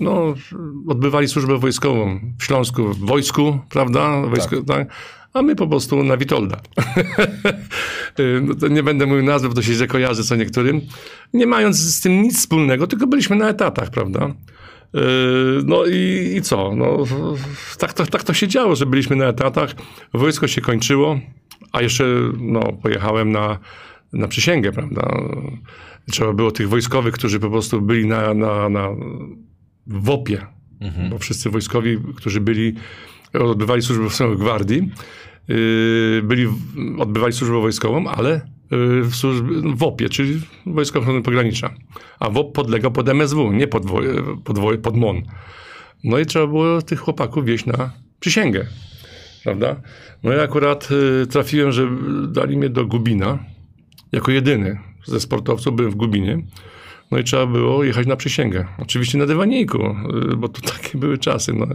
no, odbywali służbę wojskową w Śląsku, w wojsku, prawda? Wojsko, tak. A my po prostu na Witolda. Y, [laughs] no nie będę mówił nazwy, bo to się źle kojarzy co niektórym. Nie mając z tym nic wspólnego, tylko byliśmy na etatach, prawda? No i, i co? No, tak, to, tak to się działo, że byliśmy na etatach, wojsko się kończyło, a jeszcze no, pojechałem na, na przysięgę, prawda? Trzeba było tych wojskowych, którzy po prostu byli na, na, na w opie, bo wszyscy wojskowi, którzy byli, odbywali służbę w gwardii, yy, byli, odbywali służbę wojskową, ale w, służbie, w OP-ie, czyli Wojsko Ochrony Pogranicza. A WOP podlegał pod MSW, nie pod, pod, pod MON. No i trzeba było tych chłopaków wieść na przysięgę, prawda? No ja akurat y, trafiłem, że dali mnie do Gubina, jako jedyny ze sportowców byłem w Gubinie. No i trzeba było jechać na przysięgę. Oczywiście na dywaniku, y, bo to [laughs] takie były czasy. No.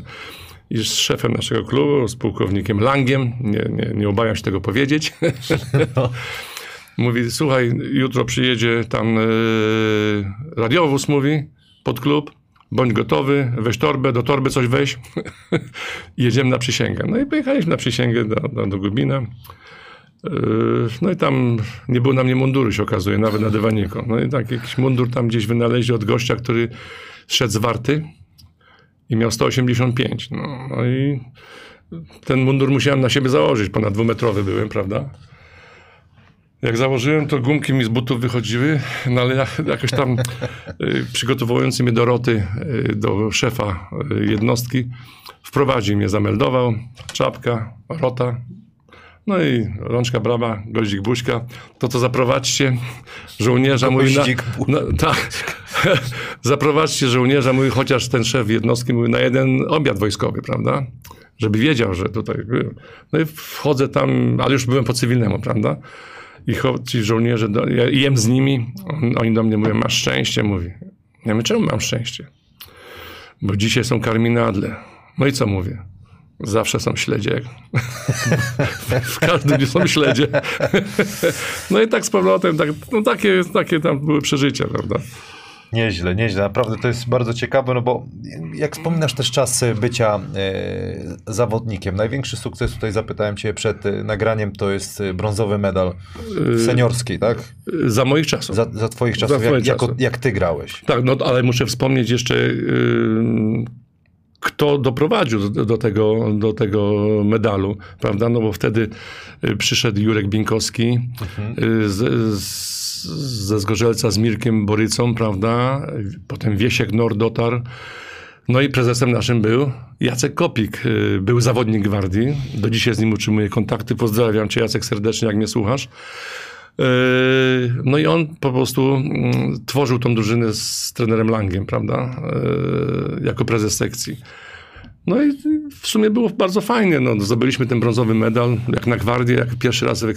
I z szefem naszego klubu, z pułkownikiem Langiem, nie, nie, nie obawiam się tego powiedzieć. No. [laughs] [laughs] mówi, słuchaj, jutro przyjedzie tam yy, radiowóz, mówi, pod klub, bądź gotowy, weź torbę, do torby coś weź. Jedziemy na przysięgę. No i pojechaliśmy na przysięgę do, do, do Gubina. Yy, no i tam nie było na mnie munduru, się okazuje, nawet na dywaniku. No i tak jakiś mundur tam gdzieś wynaleźli od gościa, który szedł z warty i miał 185. No, no i ten mundur musiałem na siebie założyć, ponad dwumetrowy byłem, prawda? Jak założyłem, to gumki mi z butów wychodziły, no ale jakoś tam y, przygotowujący mnie do roty, y, do szefa y, jednostki, wprowadził mnie, zameldował, czapka, rota, no i rączka brama, goździk buźka, to to zaprowadźcie żołnierza, mówi na, na, tak, [laughs] zaprowadźcie żołnierza, mówi chociaż ten szef jednostki mówi na jeden obiad wojskowy, prawda? Żeby wiedział, że tutaj. No i wchodzę tam, ale już byłem po cywilnemu, prawda? I ci żołnierze, do, ja jem z nimi, on, oni do mnie mówią, masz szczęście, mówi. Ja mówię, czemu mam szczęście? Bo dzisiaj są karminadle. No i co mówię? Zawsze są śledzie. w każdym dniu są śledzie. no i tak z powrotem, tak, no takie, takie tam były przeżycia, prawda? Nieźle, nieźle. Naprawdę to jest bardzo ciekawe, no bo jak wspominasz też czas bycia e, zawodnikiem, największy sukces, tutaj zapytałem cię przed e, nagraniem, to jest e, brązowy medal seniorski, tak? Za moich czasów. Za, za twoich czasów, za jak, jako, jak ty grałeś. Tak, no ale muszę wspomnieć jeszcze... Kto doprowadził do, tego, do tego medalu, prawda? No bo wtedy przyszedł Jurek Binkowski mhm. z, z ze Zgorzelca z Mirkiem Borycą, prawda? Potem Wiesiek Nord dotarł. No i prezesem naszym był Jacek Kopik, y, był zawodnik gwardii. Do dzisiaj z nim utrzymuję kontakty. Pozdrawiam cię Jacek serdecznie, jak mnie słuchasz. Y, no i on po prostu mm, tworzył tą drużynę z trenerem Langiem, prawda? Y, jako prezes sekcji. No i w sumie było bardzo fajnie. No, zdobyliśmy ten brązowy medal, jak na gwardię, jak pierwszy raz w,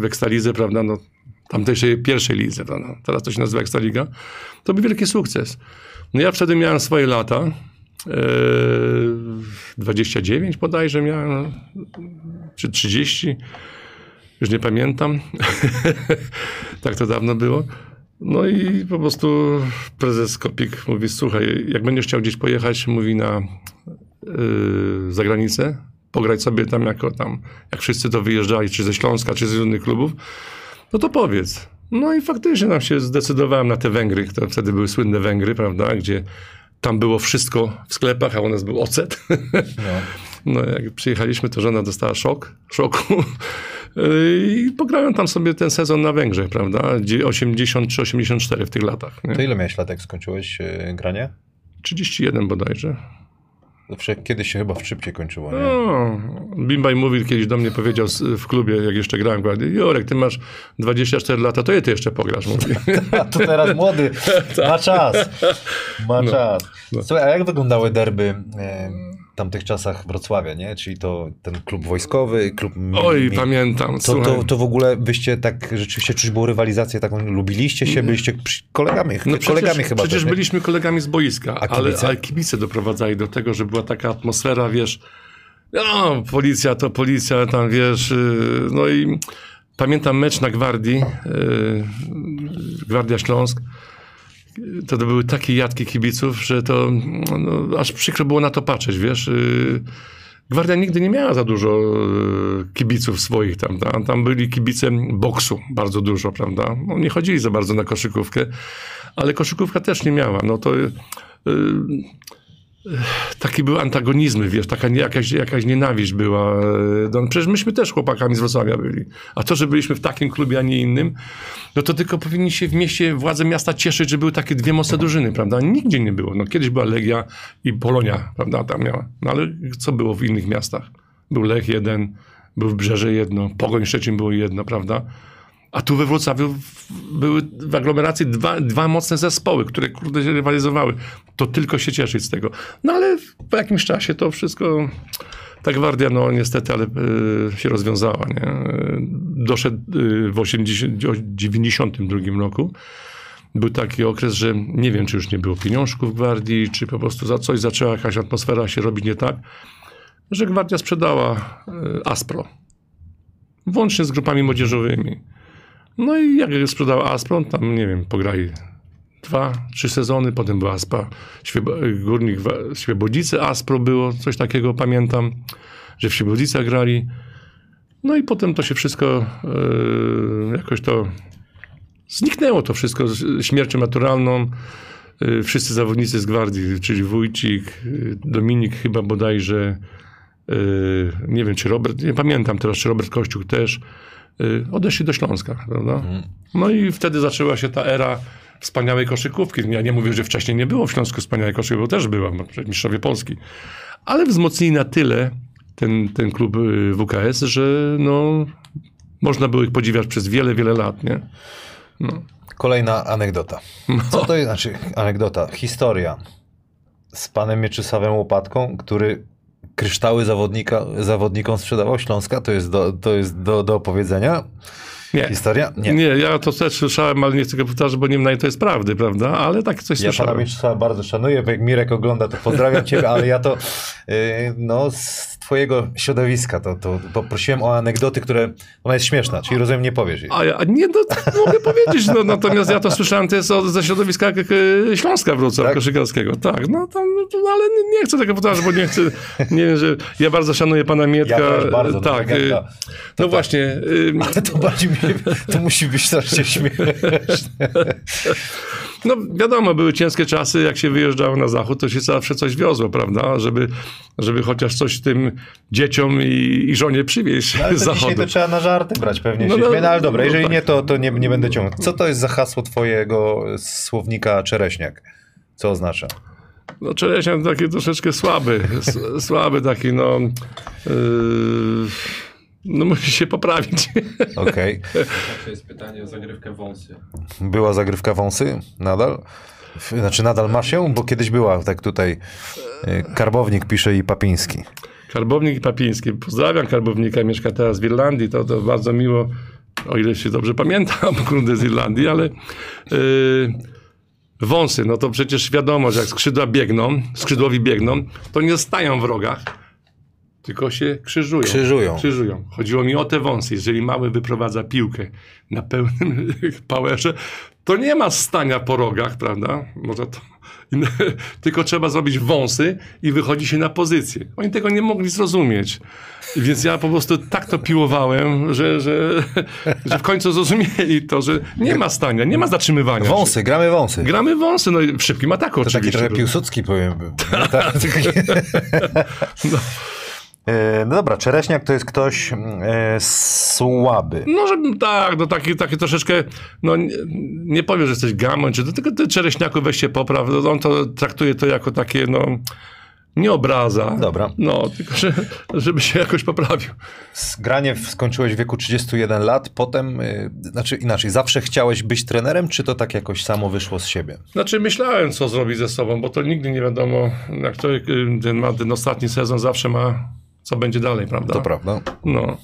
w, Ekstalizy, prawda? No, tamtejszej pierwszej lidze, no, teraz to się nazywa Ekstraliga, to był wielki sukces. No ja wtedy miałem swoje lata, e, 29 bodajże miałem, czy 30, już nie pamiętam, [laughs] tak to dawno było. No i po prostu prezes Kopik mówi, słuchaj, jak będziesz chciał gdzieś pojechać, mówi na yy, zagranicę, pograć sobie tam jako tam, jak wszyscy to wyjeżdżali, czy ze Śląska, czy z innych klubów, no to powiedz. No i faktycznie nam się zdecydowałem na te Węgry, to wtedy były słynne Węgry, prawda, gdzie tam było wszystko w sklepach, a u nas był ocet. [laughs] No. no jak przyjechaliśmy, to żona dostała szok, szoku. I pograłem tam sobie ten sezon na Węgrzech, prawda? 83-84 w tych latach. Nie? To ile miałeś lat, jak skończyłeś yy, granie? 31 bodajże. Zawsze kiedyś się chyba w szybciej kończyło, nie? No, Bimbaj mówi, kiedyś do mnie powiedział w klubie, jak jeszcze grałem w Jorek, ty masz 24 lata, to je ty jeszcze pograsz, mówi. [laughs] to teraz młody, [laughs] ma czas, ma no, czas. No. Słuchaj, a jak wyglądały derby tamtych czasach Wrocławia, nie? Czyli to ten klub wojskowy, klub... Oj, mi, pamiętam, to, to, to w ogóle byście tak, rzeczywiście czuć było rywalizację taką, lubiliście się, byliście kolegami, no przecież, kolegami chyba Przecież też, byliśmy kolegami z boiska, a? Ale, ale kibice doprowadzali do tego, że była taka atmosfera, wiesz, no, policja to policja, tam wiesz, y, no i pamiętam mecz na Gwardii, y, Gwardia Śląsk, to, to były takie jadki kibiców, że to no, aż przykro było na to patrzeć, wiesz. Y, Gwardia nigdy nie miała za dużo y, kibiców swoich tam. Tam, tam byli kibice boksu bardzo dużo, prawda? No, nie chodzili za bardzo na koszykówkę, ale koszykówka też nie miała. No to yy, taki był antagonizmy, wiesz, taka nie, jakaś, jakaś nienawiść była. No, przecież myśmy też chłopakami z Wrocławia byli. A to, że byliśmy w takim klubie, a nie innym, no to tylko powinni się w mieście, władze miasta cieszyć, że były takie dwie mocne drużyny, prawda? Nigdzie nie było. No, kiedyś była Legia i Polonia, prawda, tam miała. No ale co było w innych miastach? Był Lech jeden, był Brzeże jedno, Pogoń Szczecin było jedno, prawda? A tu we Wrocławiu były w aglomeracji dwa, dwa mocne zespoły, które kurde się rywalizowały. To tylko się cieszyć z tego. No ale po jakimś czasie to wszystko, ta gwardia, no niestety, ale y, się rozwiązała. Nie? Doszedł y, w 80, 92 roku. Był taki okres, że nie wiem, czy już nie było pieniążków w gwardii, czy po prostu za coś zaczęła jakaś atmosfera się robić nie tak, że gwardia sprzedała y, Aspro. Włącznie z grupami młodzieżowymi. No i jak sprzedał Aspro, tam nie wiem, pograli dwa, trzy sezony, potem była Aspa, Górnik Świebodzice Aspro było, coś takiego pamiętam, że w Świebodzicach grali. No i potem to się wszystko yy, jakoś to zniknęło to wszystko z śmiercią naturalną. Yy, wszyscy zawodnicy z gwardii, czyli Wójcik, yy, Dominik chyba bodajże, nie wiem czy Robert, nie pamiętam teraz, czy Robert Kościół też, odeszli do Śląska, prawda? No i wtedy zaczęła się ta era wspaniałej koszykówki. Ja nie mówię, że wcześniej nie było w Śląsku wspaniałej koszykówki, bo też była, mistrzowie Polski. Ale wzmocnili na tyle ten, ten klub y, WKS, że no, można było ich podziwiać przez wiele, wiele lat, nie? Kolejna anegdota. Co to jest, znaczy anegdota, historia z panem Mieczysławem Łopatką, który kryształy zawodnika, zawodnikom sprzedawał Śląska, to jest do, to jest do, do opowiedzenia? Nie. Historia? Nie. Nie, ja to też słyszałem, ale nie chcę go powtarzać, bo nie wiem to jest prawdy, prawda? Ale tak coś Ja pana słyszałem. Mieczysława bardzo szanuję, bo jak Mirek ogląda, to pozdrawiam ciebie, ale ja to yy, no, z twojego środowiska to, to poprosiłem o anegdoty, które, ona jest śmieszna, czyli rozumiem, nie powiesz jej. A ja nie, no, tak mogę powiedzieć, no, natomiast ja to słyszałem to jest od, ze środowiska k- Śląska Wrocław, Tak? koszykarskiego. Tak, no tam, no, to, ale nie, chcę tego powtarzać, bo nie chcę, nie wiem, że ja bardzo szanuję pana Mietka. Ja też bardzo, no, tak, legenda. y, no właśnie, [laughs] Ale to bardziej mi, to musi być strasznie śmieszne. No wiadomo, były ciężkie czasy, jak się wyjeżdżało na zachód, to się zawsze coś wiozło, prawda, żeby, żeby chociaż coś tym dzieciom i, i żonie przywieźć Ale z zachodu. to trzeba na żarty brać pewnie. No, się no, no, ale dobra, no jeżeli tak. nie, to, to nie, nie będę ciągnął. Co to jest za hasło twojego słownika czereśniak? Co oznacza? No Czereśniak taki troszeczkę słaby, słaby taki, no... Yy, no musi się poprawić. [laughs] Okej. To jest pytanie o zagrywkę wąsy. Była zagrywka wąsy? Nadal? Znaczy nadal masz ją? Bo kiedyś była, tak tutaj y, Karbownik pisze i Papiński. Karbownik Papiński. Pozdrawiam Karbownika, mieszka teraz w Irlandii. To, to bardzo miło, o ile się dobrze pamiętam, [laughs] kurde z Irlandii, ale yy, wąsy, no to przecież wiadomo, że jak skrzydła biegną, skrzydłowi biegną, to nie stają w rogach, tylko się krzyżują. Krzyżują. Krzyżują. Chodziło mi o te wąsy. Jeżeli mały wyprowadza piłkę na pełnym [laughs] powerze, to nie ma stania po rogach, prawda? Może to... [laughs] Tylko trzeba zrobić wąsy i wychodzi się na pozycję. Oni tego nie mogli zrozumieć. Więc ja po prostu tak to piłowałem, że, że, [laughs] że w końcu zrozumieli to, że nie ma stania, nie ma zatrzymywania. Wąsy, gramy wąsy. Gramy wąsy, no i w szybkim ataku To taki oczywiście. trochę Piłsudski powiem. tak. E, No dobra, Czereśniak to jest ktoś e, słaby. No, żeby tak, no taki, taki troszeczkę, no nie, nie powiem, że jesteś gamon, czy to tylko ty czereśniaku weź się popraw, no, on to traktuje to jako takie, no, nie obraza. Dobra. No, tylko że, żeby się jakoś poprawił. Granie skończyłeś w wieku 31 lat, potem, y, znaczy inaczej, zawsze chciałeś być trenerem, czy to tak jakoś samo wyszło z siebie? Znaczy myślałem, co zrobić ze sobą, bo to nigdy nie wiadomo, jak człowiek y, ten ma ten ostatni sezon, zawsze ma, co będzie dalej, prawda? To prawda. No.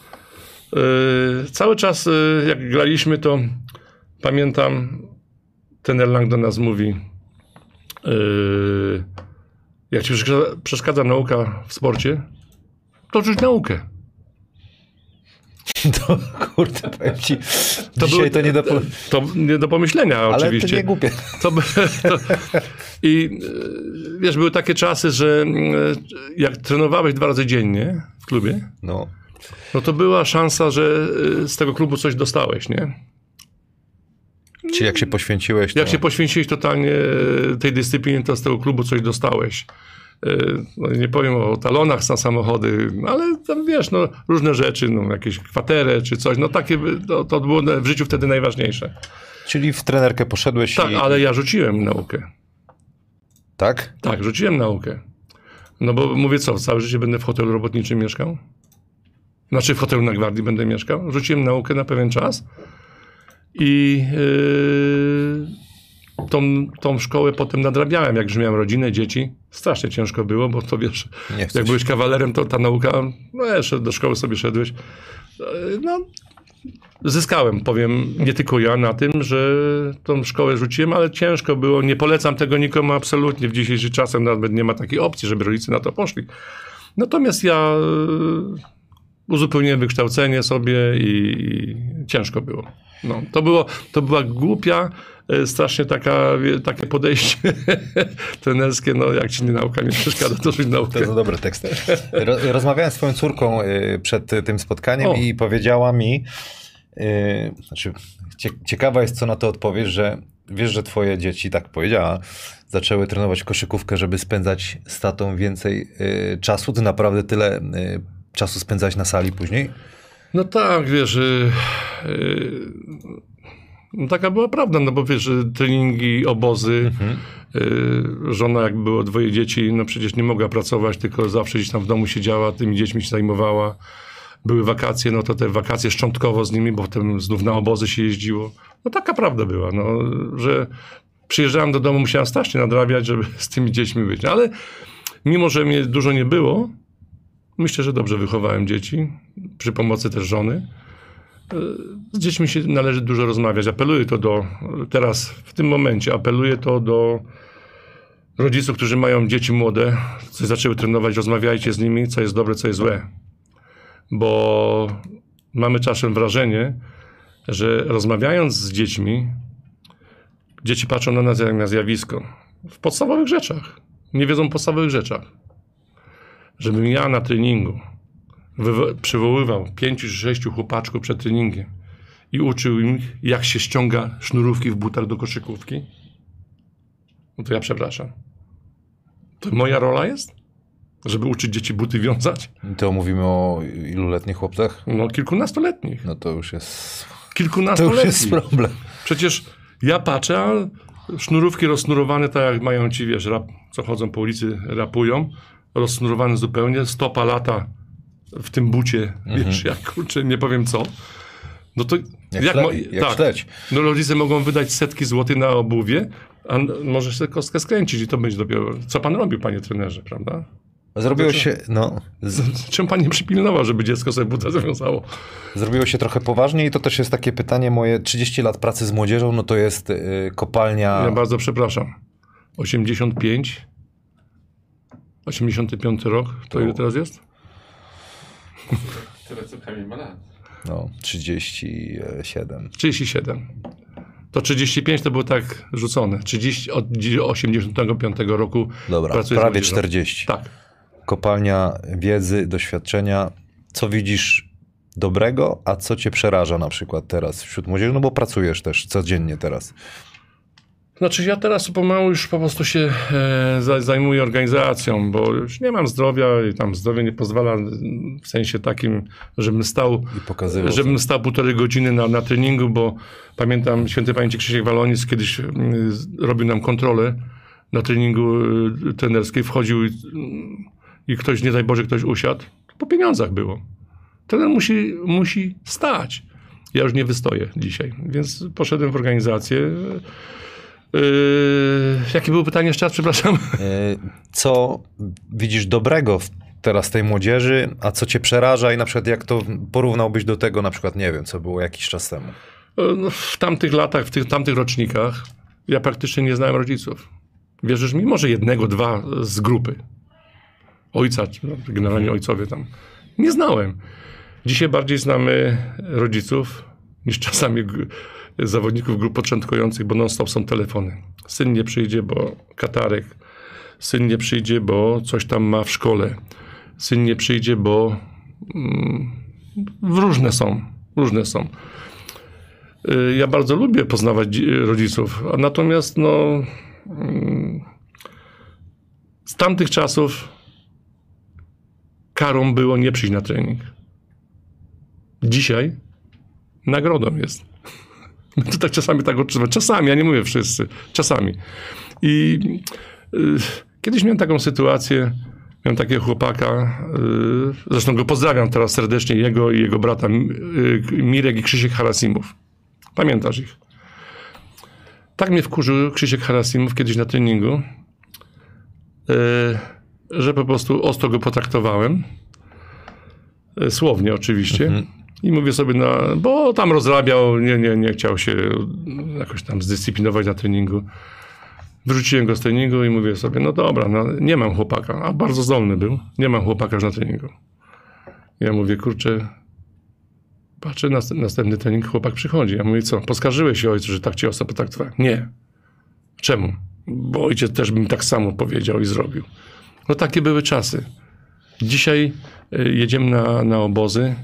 Yy, cały czas, yy, jak graliśmy, to pamiętam, ten Erlang do nas mówi, yy, jak ci przeszkadza, przeszkadza nauka w sporcie, to rzuć naukę. [laughs] To kurde, powiem ci, To dzisiaj były- to nie do... To nie do pomyślenia Ale oczywiście. to nie głupie. To, to, I yy, wiesz, były takie czasy, że yy, jak trenowałeś dwa razy dziennie w klubie, No. no to była szansa, że yy, z tego klubu coś dostałeś, nie? Czy jak się poświęciłeś, to... Jak się poświęciłeś totalnie e, tej dyscyplinie, to z tego klubu coś dostałeś. E, No, nie powiem o talonach na samochody, no, ale tam wiesz, no, różne rzeczy, no, jakieś kwaterę czy coś, no takie, to, to było w życiu wtedy najważniejsze. Czyli w trenerkę poszedłeś Tak, i... ale ja rzuciłem naukę. Tak? Tak, rzuciłem naukę. No bo mówię co, całe życie będę w hotelu robotniczym mieszkał? Znaczy w hotelu na Gwardii będę mieszkał? Rzuciłem naukę na pewien czas I yy, tą, tą szkołę potem nadrabiałem, jak już miałem rodzinę, dzieci. Strasznie ciężko było, bo to wiesz, jak byłeś kawalerem, to ta nauka, no jeszcze do szkoły sobie szedłeś. No, zyskałem, powiem, nie tylko ja na tym, że tą szkołę rzuciłem, ale ciężko było. Nie polecam tego nikomu absolutnie. W dzisiejszym czasem nawet nie ma takiej opcji, żeby rodzice na to poszli. Natomiast ja yy, uzupełniłem wykształcenie sobie i, i ciężko było. No, to, było. to była głupia, e, strasznie taka, takie podejście [laughs] trenerskie, no jak ci nie nauka nie przeszkadza, to rzuć naukę. To jest dobry tekst. Ro, rozmawiałem z twoją córką y, przed tym spotkaniem O. i powiedziała mi, y, znaczy cie, ciekawa jest, co na to odpowiesz, że wiesz, że twoje dzieci, tak powiedziała, zaczęły trenować koszykówkę, żeby spędzać z tatą więcej czasu. Ty naprawdę tyle czasu spędzałeś na sali później? No tak, wiesz, no taka była prawda, no bo wiesz, treningi, obozy, y, żona jak było dwoje dzieci, no przecież nie mogła pracować, tylko zawsze gdzieś tam w domu siedziała, tymi dziećmi się zajmowała. Były wakacje, no to te wakacje szczątkowo z nimi, bo potem znów na obozy się jeździło. No taka prawda była, no, że przyjeżdżałem do domu, musiałem strasznie nadrabiać, żeby z tymi dziećmi być. Ale mimo, że mnie dużo nie było, myślę, że dobrze wychowałem dzieci, przy pomocy też żony. Z dziećmi się należy dużo rozmawiać. Apeluję to do, teraz w tym momencie, apeluję to do rodziców, którzy mają dzieci młode, coś zaczęły trenować, rozmawiajcie z nimi, co jest dobre, co jest złe. Bo mamy czasem wrażenie, że rozmawiając z dziećmi, dzieci patrzą na nas jak na zjawisko. W podstawowych rzeczach. Nie wiedzą podstawowych rzeczach. Żebym ja na treningu przywoływał pięciu czy sześciu chłopaczków przed treningiem i uczył ich, jak się ściąga sznurówki w butach do koszykówki, no to ja przepraszam. To moja rola jest? Żeby uczyć dzieci buty wiązać? To mówimy o iluletnich chłopcach? No kilkunastoletnich. No to już jest, to już Kilkunastoletnich. jest problem. Przecież ja patrzę, a sznurówki rozsnurowane, tak jak mają ci, wiesz, rap, co chodzą po ulicy, rapują, rozsnurowane zupełnie, stopa lata w tym bucie, wiesz, jak kurczę, nie powiem co. No to Jak, jak, jak tak, śledź. no rodzice mogą wydać setki złotych na obuwie, a możesz sobie kostkę skręcić i to będzie dopiero, co pan robił, panie trenerze, prawda? Zrobiło się, no, z, Czemu pan nie przypilnował, żeby dziecko sobie buta zawiązało? Zrobiło się trochę poważniej i to też jest takie pytanie moje, 30 lat pracy z młodzieżą, no to jest y, kopalnia, Ja bardzo przepraszam. 85, 85 rok, to ile teraz jest? [laughs] Tyle co Kamil ma lat. no 37. 37. To 35 to było tak rzucone. 30, od 85 roku Dobra, pracuję prawie młodzieżą. 40. Tak. Kopalnia wiedzy, doświadczenia. Co widzisz dobrego, a co cię przeraża na przykład teraz wśród młodzieży? No bo pracujesz też codziennie teraz. Znaczy ja teraz pomału już po prostu się e, za- zajmuję organizacją, bo już nie mam zdrowia i tam zdrowie nie pozwala mm, w sensie takim, żebym stał żebym stał półtorej godziny na, na treningu, bo pamiętam święty pamięci Krzysiek Walonis kiedyś mm, robił nam kontrolę na treningu y, trenerskiej, wchodził i, i ktoś, nie daj Boże, ktoś usiadł, po pieniądzach było. Trener musi, musi stać. Ja już nie wystoję dzisiaj, więc poszedłem w organizację. Yy, jakie było pytanie jeszcze raz, przepraszam? Y, Co widzisz dobrego w teraz tej młodzieży, a co cię przeraża i na przykład jak to porównałbyś do tego na przykład, nie wiem, co było jakiś czas temu? No, w tamtych latach, w tych tamtych rocznikach, ja praktycznie nie znałem rodziców. Wierzysz mi? Może jednego, dwa z grupy. Ojca, no, generalnie ojcowie tam. Nie znałem. Dzisiaj bardziej znamy rodziców niż czasami zawodników grup początkujących, bo non-stop są telefony. Syn nie przyjdzie, bo katarek. Syn nie przyjdzie, bo coś tam ma w szkole. Syn nie przyjdzie, bo mm, różne są. Różne są. Y, Ja bardzo lubię poznawać dzi- rodziców, a natomiast no, mm, z tamtych czasów karą było nie przyjść na trening. Dzisiaj nagrodą jest. [laughs] To tak czasami tak odczuwamy. Czasami, ja nie mówię wszyscy, czasami. I y, kiedyś miałem taką sytuację, miałem takiego chłopaka, y, zresztą go pozdrawiam teraz serdecznie, jego i jego brata y, Mirek i Krzysiek Harasimów Pamiętasz ich. Tak mnie wkurzył Krzysiek Harasimow kiedyś na treningu, yy, że po prostu ostro go potraktowałem. Yy, Słownie oczywiście. I mówię sobie, no, bo tam rozrabiał, nie, nie, nie chciał się jakoś tam zdyscyplinować na treningu. Wyrzuciłem go z treningu i mówię sobie, no dobra, no, nie mam chłopaka, a bardzo zdolny był, nie mam chłopaka już na treningu. Ja mówię, kurczę, patrzę, na następny trening, chłopak przychodzi. Ja mówię, co, poskarżyłeś się ojcu, że tak cię osoba potraktowała? Nie. Czemu? Bo ojciec też bym tak samo powiedział i zrobił. No takie były czasy. Dzisiaj y, jedziemy na, na obozy,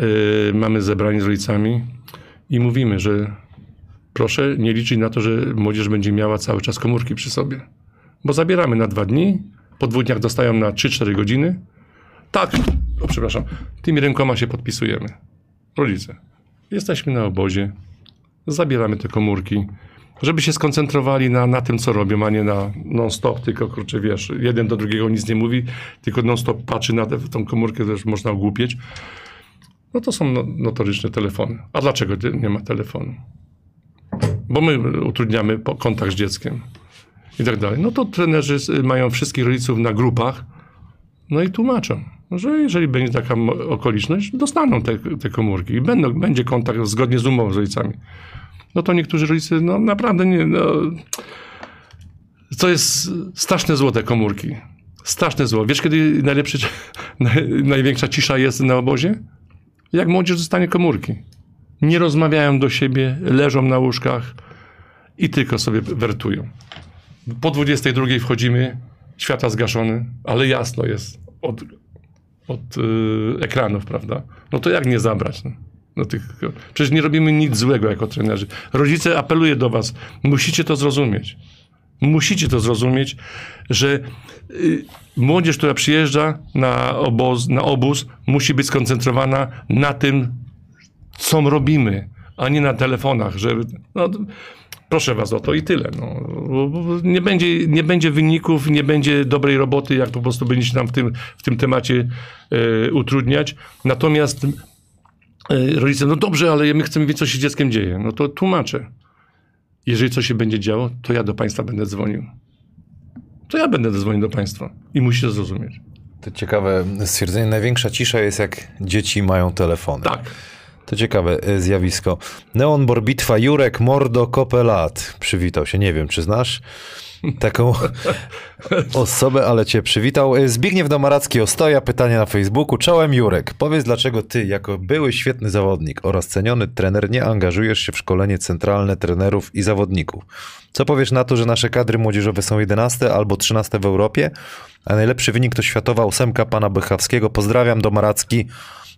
y, mamy zebranie z rodzicami i mówimy, że proszę nie liczyć na to, że młodzież będzie miała cały czas komórki przy sobie. Bo zabieramy na dwa dni, po dwóch dniach dostają na 3-4 godziny. Tak, o, przepraszam, tymi rękoma się podpisujemy. Rodzice, jesteśmy na obozie, zabieramy te komórki, żeby się skoncentrowali na, na tym, co robią, a nie na non-stop, tylko kurczę, wiesz, jeden do drugiego nic nie mówi, tylko non-stop patrzy na tę komórkę, też można ogłupieć. No to są no, notoryczne telefony. A dlaczego nie ma telefonu? Bo my utrudniamy kontakt z dzieckiem i tak dalej. No to trenerzy mają wszystkich rodziców na grupach, no i tłumaczą, że jeżeli będzie taka okoliczność, dostaną te, te komórki i będą, będzie kontakt zgodnie z umową z rodzicami. No to niektórzy rodzice, no naprawdę nie, no, to jest straszne zło te komórki. Straszne zło. Wiesz, kiedy [laughs] największa cisza jest na obozie? Jak młodzież dostanie komórki. Nie rozmawiają do siebie, leżą na łóżkach i tylko sobie wertują. Po 22 wchodzimy, światła zgaszone, ale jasno jest od, od yy, ekranów, prawda? No to jak nie zabrać? No? No tych, przecież nie robimy nic złego jako trenerzy. Rodzice, apeluję do was, musicie to zrozumieć. Musicie to zrozumieć, że y, młodzież, która przyjeżdża na, oboz, na obóz, musi być skoncentrowana na tym, co robimy, a nie na telefonach, że no, proszę was o to i tyle. No. Nie, będzie, nie będzie wyników, nie będzie dobrej roboty, jak po prostu będziecie nam w tym, w tym temacie e, utrudniać. Natomiast e, rodzice, no dobrze, ale my chcemy wiedzieć, co się z dzieckiem dzieje. No to tłumaczę. Jeżeli coś się będzie działo, to ja do państwa będę dzwonił. To ja będę dzwonił do państwa i musicie zrozumieć. To ciekawe stwierdzenie. Największa cisza jest jak dzieci mają telefony. Tak. To ciekawe e, zjawisko. Neon Borbitwa Jurek Mordo Kopelat. Przywitał się. Nie wiem, czy znasz taką osobę, ale cię przywitał. E, Zbigniew Domaracki Ostoja. Pytanie na Facebooku. Czołem Jurek. Powiedz, dlaczego ty, jako były świetny zawodnik oraz ceniony trener, nie angażujesz się w szkolenie centralne trenerów i zawodników? Co powiesz na to, że nasze kadry młodzieżowe są 11 albo 13 w Europie, a najlepszy wynik to światowa ósemka pana Bychawskiego. Pozdrawiam, Domaracki.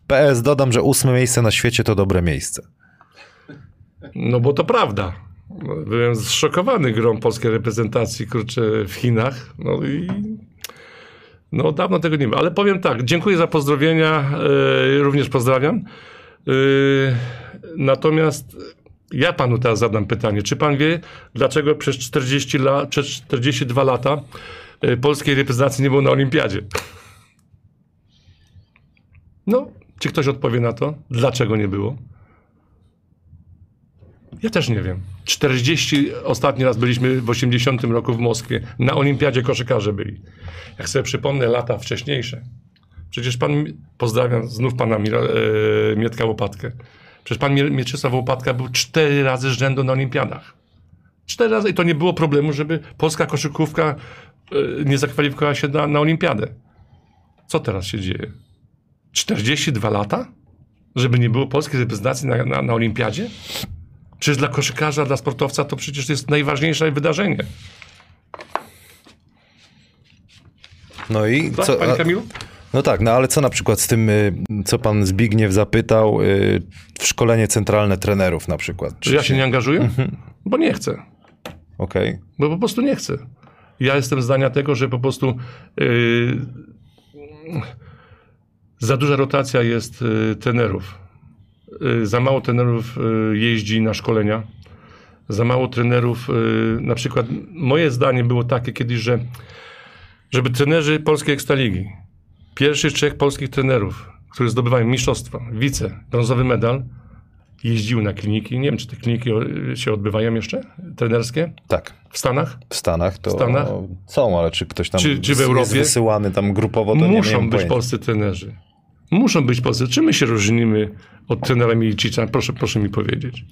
PS dodam, że ósme miejsce na świecie to dobre miejsce. No bo to prawda. Byłem zszokowany grą polskiej reprezentacji, kurczę, w Chinach. No i no dawno tego nie było. Ale powiem tak, dziękuję za pozdrowienia, e, również pozdrawiam. E, natomiast ja panu teraz zadam pytanie. Czy pan wie, dlaczego przez 40 lat, przez 42 lata e, polskiej reprezentacji nie było na olimpiadzie? No, czy ktoś odpowie na to? Dlaczego nie było? Ja też nie wiem. 40, ostatni raz byliśmy w 80 roku w Moskwie. Na olimpiadzie koszykarze byli. Jak sobie przypomnę lata wcześniejsze. Przecież pan, pozdrawiam znów pana e, Mietka Łopatkę. Przecież pan Mie- Mieczysław Łopatka był cztery razy z rzędu na olimpiadach. Cztery razy i to nie było problemu, żeby polska koszykówka e, nie zakwalifikowała się na, na olimpiadę. Co teraz się dzieje? 42 lata? Żeby nie było polskiej reprezentacji na, na, na olimpiadzie? Przecież dla koszykarza, dla sportowca to przecież jest najważniejsze wydarzenie. No i Tak, co? panie Kamilu? No tak, no ale co na przykład z tym, y, co pan Zbigniew zapytał, y, w szkolenie centralne trenerów na przykład? Czy ja się nie angażuję? Mhm. Bo nie chcę. Okej. Bo po prostu nie chcę. Ja jestem zdania tego, że po prostu yy, za duża rotacja jest yy, trenerów. Yy, za mało trenerów yy, jeździ na szkolenia. Za mało trenerów, yy, na przykład moje zdanie było takie kiedyś, że żeby trenerzy polskiej ekstraligi, pierwszych trzech polskich trenerów, którzy zdobywają mistrzostwa, wice, brązowy medal, jeździły na kliniki. Nie wiem, czy te kliniki się odbywają jeszcze, trenerskie Tak. w Stanach. W Stanach to W Stanach? są, ale czy ktoś tam Czy- czy w jest Europie? wysyłany tam grupowo, to nie Muszą być pojęcia. polscy trenerzy. Muszą być polscy. Czym my się różnimy od trenera Milicicza? Proszę, proszę mi powiedzieć.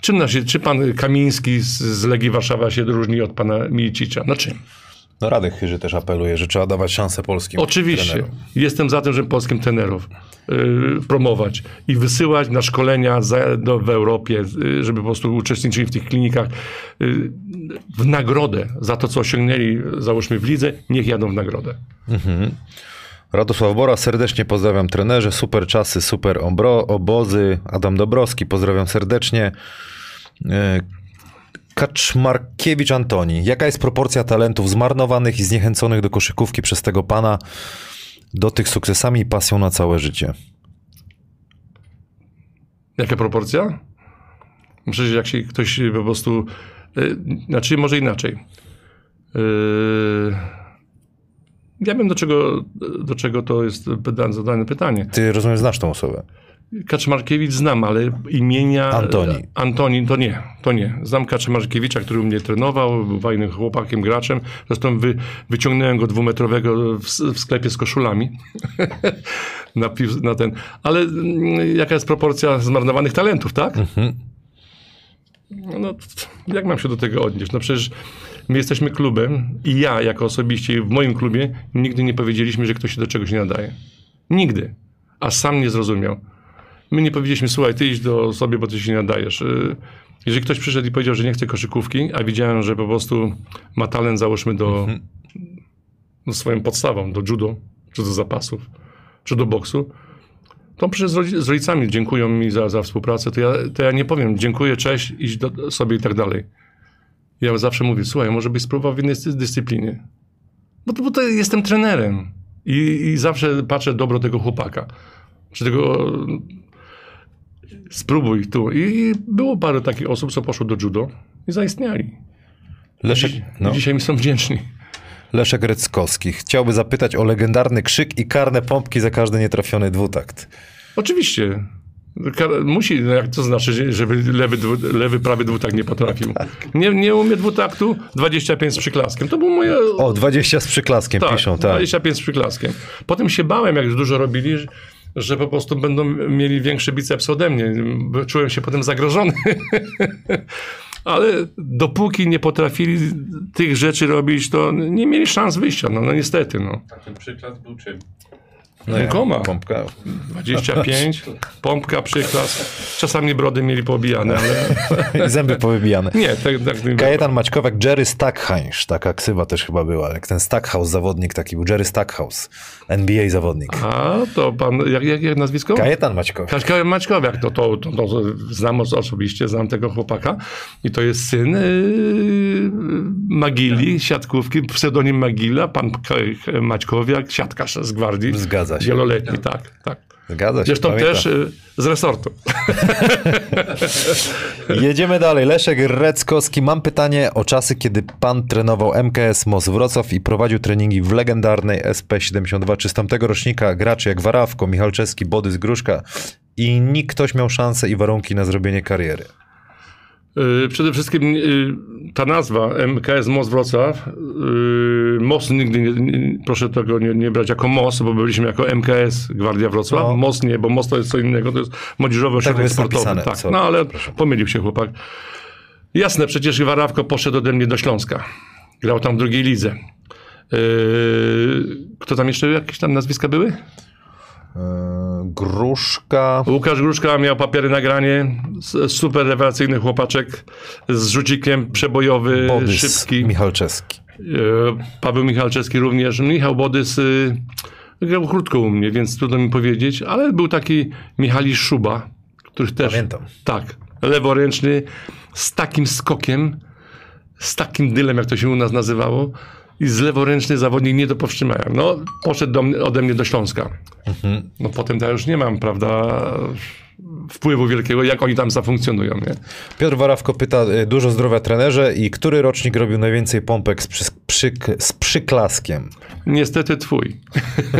Czym nas się, czy pan Kamiński z, z Legii Warszawa się różni od pana Milicicza? Na czym? No Radek Chyży też apeluje, że trzeba dawać szansę polskim Oczywiście. trenerom. Jestem za tym, żeby polskim trenerów y, promować i wysyłać na szkolenia za, do, w Europie, y, żeby po prostu uczestniczyli w tych klinikach y, w nagrodę za to, co osiągnęli, załóżmy w lidze, niech jadą w nagrodę. Radosław Bora, serdecznie pozdrawiam trenerze, super czasy, super obro, obozy. Adam Dobrowski, pozdrawiam serdecznie. E, Kaczmarkiewicz Antoni. Jaka jest proporcja talentów zmarnowanych i zniechęconych do koszykówki przez tego pana do tych sukcesami i pasją na całe życie? Jaka proporcja? Przecież jak się ktoś po prostu... Y, znaczy, może inaczej. Y, ja wiem, do czego, do czego to jest zadane pytanie. Ty rozumiem, znasz tą osobę. Kaczmarkiewicz znam, ale imienia... Antoni. Antoni, to nie, to nie. Znam Kaczmarkiewicza, który mnie trenował, był fajnym chłopakiem, graczem. Zresztą wy, wyciągnąłem go dwumetrowego w, w sklepie z koszulami. [laughs] na, piw, na ten. Ale mm, jaka jest proporcja zmarnowanych talentów, tak? No, t- jak mam się do tego odnieść? No przecież my jesteśmy klubem i ja jako osobiście w moim klubie nigdy nie powiedzieliśmy, że ktoś się do czegoś nie nadaje. Nigdy. A sam nie zrozumiał. My nie powiedzieliśmy, słuchaj, ty idź do sobie, bo ty się nie nadajesz. Y, Jeżeli ktoś przyszedł i powiedział, że nie chce koszykówki, a widziałem, że po prostu ma talent, załóżmy, do, do swoją podstawą, do judo, czy do zapasów, czy do boksu, to przecież z rodzicami dziękują mi za, za współpracę, to ja, to ja nie powiem dziękuję, cześć, idź do, sobie i tak dalej. Ja zawsze mówię, słuchaj, może byś spróbował w innej dyscy- dyscyplinie. Bo to, bo to jestem trenerem I, i zawsze patrzę dobro tego chłopaka. Czy tego spróbuj tu. I było parę takich osób, co poszło do judo i zaistniali. Leszek, Dziś, no, Dzisiaj mi są wdzięczni. Leszek Reckowski chciałby zapytać o legendarny krzyk i karne pompki za każdy nietrafiony dwutakt. Oczywiście. Musi, no jak to znaczy, że- żeby lewy, dwu, lewy prawy dwutak nie potrafił. Nie, nie umie dwutaktu, 25 z przyklaskiem. To było moje... O, 20 z przyklaskiem tak, piszą, tak. 25 z przyklaskiem. Potem się bałem, jak już dużo robili, że- po prostu będą mieli większy biceps ode mnie. Czułem się potem zagrożony. [laughs] Ale dopóki nie potrafili tych rzeczy robić, to nie mieli szans wyjścia. No, no niestety, no. A ten przykład był czym? No Rękoma. Pompka. 25, pompka, przyklas. Czasami brody mieli poobijane, ale zęby powybijane. nie, tak, tak nie było. Kajetan Maćkowiak, Jerry Stackhouse, taka ksywa też chyba była, jak ten Stackhouse zawodnik taki był, Jerry Stackhouse, NBA zawodnik. A, to pan, jak, jak, jak nazwisko? Kajetan Maćkowiak. Kaśka Maćkowiak, to, to, to, to znam os- osobiście, znam tego chłopaka i to jest syn yy, Magili, siatkówki, pseudonim Magila, pan Maćkowiak, siatkarz z Gwardii. Zgadza się. Wieloletni, tak, tak. Zgadza się, Zresztą pamiętam. też yy, z resortu. [laughs] Jedziemy dalej. Leszek Reckowski. Mam pytanie o czasy, kiedy pan trenował MKS MOS Wrocław i prowadził treningi w legendarnej SP72. Czy z tamtego rocznika gracze jak Warawko, Michalczewski, Bodys, Gruszka i inni ktoś miał szansę i warunki na zrobienie kariery? Yy, Przede wszystkim yy, ta nazwa MKS Most Wrocław, yy, Most nigdy nie, proszę tego nie, nie brać jako Most, bo byliśmy jako MKS Gwardia Wrocław. No. Most nie, bo Most to jest co innego, to jest młodzieżowy ośrodek jest sportowy. napisane, Tak, sorry. no ale pomylił się chłopak. Jasne, przecież Warawko poszedł ode mnie do Śląska. Grał tam w drugiej lidze. Kto tam jeszcze, jakieś tam nazwiska były? Eee, Gruszka. Łukasz Gruszka miał papiery na granie. S- Super rewelacyjny chłopaczek z rzucikiem przebojowy, Bodys, szybki. Michalczewski. E, Paweł Michalczewski również. Michał Bodys y, grał krótko u mnie, więc trudno mi powiedzieć, ale był taki Michali Szuba, który też... Pamiętam. Tak, leworęczny, z takim skokiem, z takim dylem, jak to się u nas nazywało. I z leworęczny zawodnik nie do powstrzymania. No, poszedł do mnie, ode mnie do Śląska. No potem ja już nie mam, prawda, wpływu wielkiego, jak oni tam zafunkcjonują, nie? Piotr Warawko pyta, y, dużo zdrowia trenerze i który rocznik robił najwięcej pompek z, przy, przyk, z przyklaskiem? Niestety twój.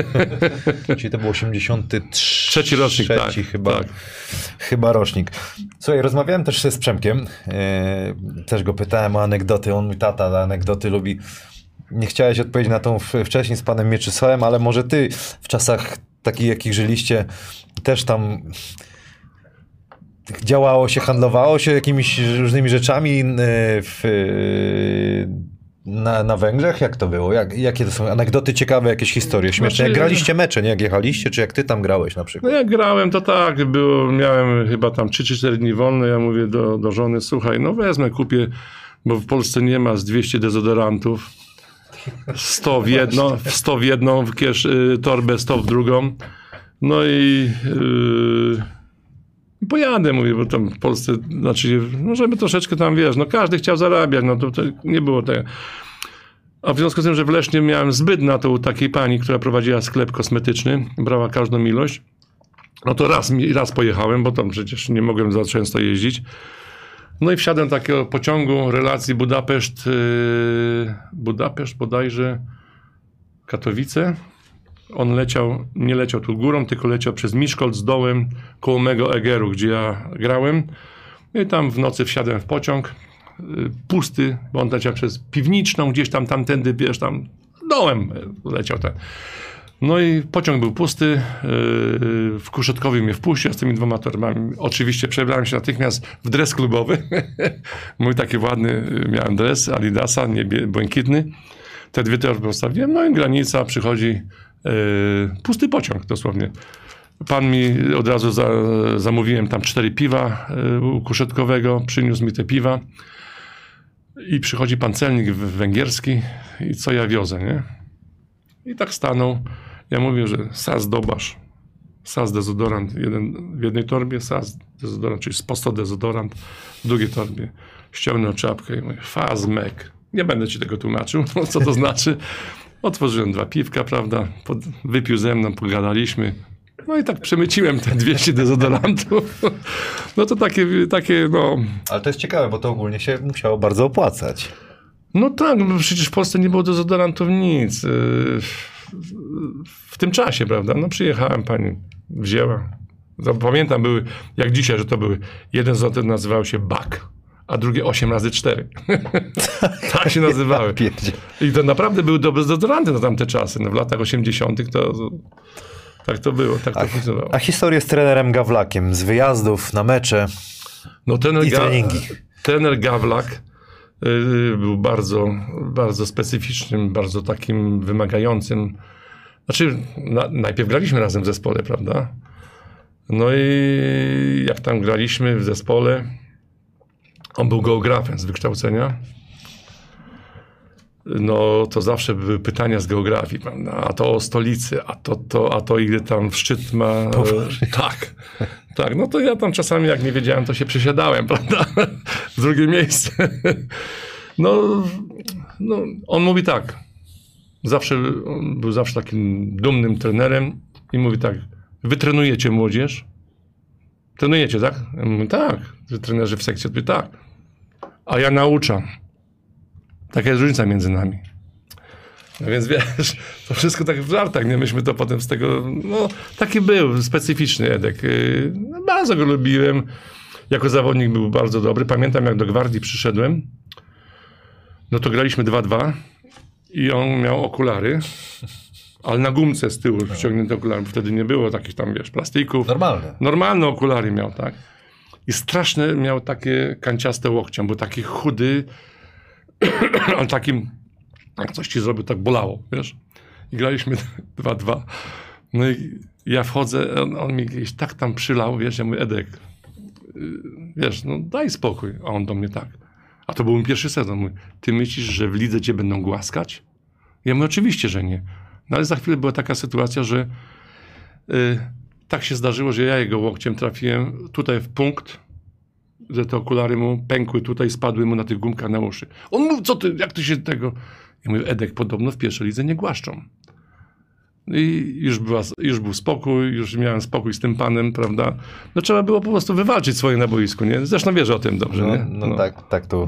[laughs] Czyli to był 83 Trzeci rocznik, tak, chyba, tak. chyba rocznik. Słuchaj, rozmawiałem też z Przemkiem, e, też go pytałem o anegdoty, on mój tata anegdoty lubi. Nie chciałeś odpowiedzieć na tą wcześniej z panem Mieczysławem, ale może ty w czasach takich, jakich żyliście, też tam działało się, handlowało się jakimiś różnymi rzeczami e, w, e, na, na Węgrzech? Jak to było? Jak, jakie to są anegdoty ciekawe, jakieś historie śmieszne? Jak Znaczy- graliście mecze, nie? Jak jechaliście, czy jak ty tam grałeś na No przykład? jak grałem, to tak, było, miałem chyba tam 3 czy 4 dni wolne, ja mówię do, do żony, słuchaj, no wezmę, kupię, bo w Polsce nie ma z 200 dezodorantów, 100 w jedną, 100 w jedną w kiesz, y, torbę, 100 w drugą, no i yy, pojadę, mówię, bo tam w Polsce, znaczy, no żeby troszeczkę tam, wiesz, no każdy chciał zarabiać, no to, to nie było tego. A w związku z tym, że w Lesznie miałem zbyt na to u takiej pani, która prowadziła sklep kosmetyczny, brała każdą ilość, no to raz, raz pojechałem, bo tam przecież nie mogłem za często jeździć. No i wsiadłem do takiego pociągu relacji Budapeszt, yy, Budapeszt bodajże Katowice. On leciał, nie leciał tu górą, tylko leciał przez Miszkolc dołem koło mego Egeru, gdzie ja grałem. No I tam w nocy wsiadłem w pociąg, y, pusty, bo on leciał przez piwniczną, gdzieś tam tamtędy, wiesz, tam dołem leciał ten. No i pociąg był pusty, yy, w Kuszetkowie mnie wpuścił z tymi dwoma torbami. Oczywiście przebrałem się natychmiast w dres klubowy. [laughs] Mój taki ładny y, miałem dres Adidasa, niebie, błękitny. Te dwie torby postawiłem, no i granica, przychodzi yy, pusty pociąg dosłownie. Pan mi od razu za, zamówiłem tam cztery piwa u Kuszetkowego, przyniósł mi te piwa. I przychodzi pan celnik węgierski i co ja wiozę, nie? I tak stanął. Ja mówię, że sas dobasz. Sas dezodorant jeden, w jednej torbie, sas dezodorant, czyli sposto dezodorant w drugiej torbie. Ściągnął czapkę i mówię, fazmek. Nie będę ci tego tłumaczył, [laughs] co to znaczy. Otworzyłem dwa piwka, prawda? Pod, wypił ze mną, pogadaliśmy. No i tak przemyciłem te 200 dezodorantów. No to takie, takie no, Ale to jest ciekawe, bo to ogólnie się musiało bardzo opłacać. No tak, no przecież w Polsce nie było dezodorantów nic. W tym czasie, prawda? No przyjechałem, pani wzięła. Pamiętam, były, jak dzisiaj, że to były, jeden z nazywał się Bak, a drugie 8 razy 4 [laughs] tak się nazywały. I to naprawdę były dobre dezodoranty na tamte czasy. No w latach 80 to tak to było, tak to funkcjonowało. A historię z trenerem Gawlakiem, z wyjazdów na mecze No i treningi. Trener Gawlak był bardzo, bardzo specyficznym, bardzo takim wymagającym. Znaczy, na, najpierw graliśmy razem w zespole, prawda? No i jak tam graliśmy w zespole, on był geografem z wykształcenia. No to zawsze były pytania z geografii, prawda? A to o stolicy, a to, to, a to ile tam szczyt ma. E, [laughs] tak. Tak, no to ja tam czasami jak nie wiedziałem, to się przesiadałem, [laughs] prawda? W drugie miejsce. [laughs] No, no on mówi tak. Zawsze, on był zawsze takim dumnym trenerem i mówi tak, wy trenujecie młodzież? Trenujecie, tak? Ja mówię, tak. Trenerzy w sekcji tak. A ja nauczam. Taka jest różnica między nami. No więc wiesz, to wszystko tak w żartach, nie? Myśmy to potem z tego, no taki był, specyficzny Edek. Yy, No, bardzo go lubiłem. Jako zawodnik był bardzo dobry. Pamiętam, jak do Gwardii przyszedłem, no to graliśmy 2-2 i on miał okulary, ale na gumce z tyłu wciągnięte okulary, bo wtedy nie było takich tam, wiesz, plastików. Normalne. Normalne okulary miał, tak? I straszne miał takie kanciaste łokcie. Był taki chudy, [clears throat] ale takim, jak coś ci zrobił, tak bolało, wiesz? I graliśmy [laughs] 2-2. No i ja wchodzę, on, on mi gdzieś tak tam przylał, wiesz, ja mówię, Edek, y, wiesz, no daj spokój. A on do mnie tak. A to był mój pierwszy sezon. Mówi, ty myślisz, że w lidze cię będą głaskać? Ja mówię, oczywiście, że nie. No ale za chwilę była taka sytuacja, że y, tak się zdarzyło, że ja jego łokciem trafiłem tutaj w punkt, że te okulary mu pękły tutaj, spadły mu na tych gumkach na uszy. On mówi, co ty, jak ty się tego... Ja mówię, Edek, podobno w pierwszej lidze nie głaszczą. I już, była, już był spokój, już miałem spokój z tym panem, prawda? No trzeba było po prostu wywalczyć swoje na boisku, nie? Zresztą wiesz o tym dobrze, No, nie? no, tak, tak, to,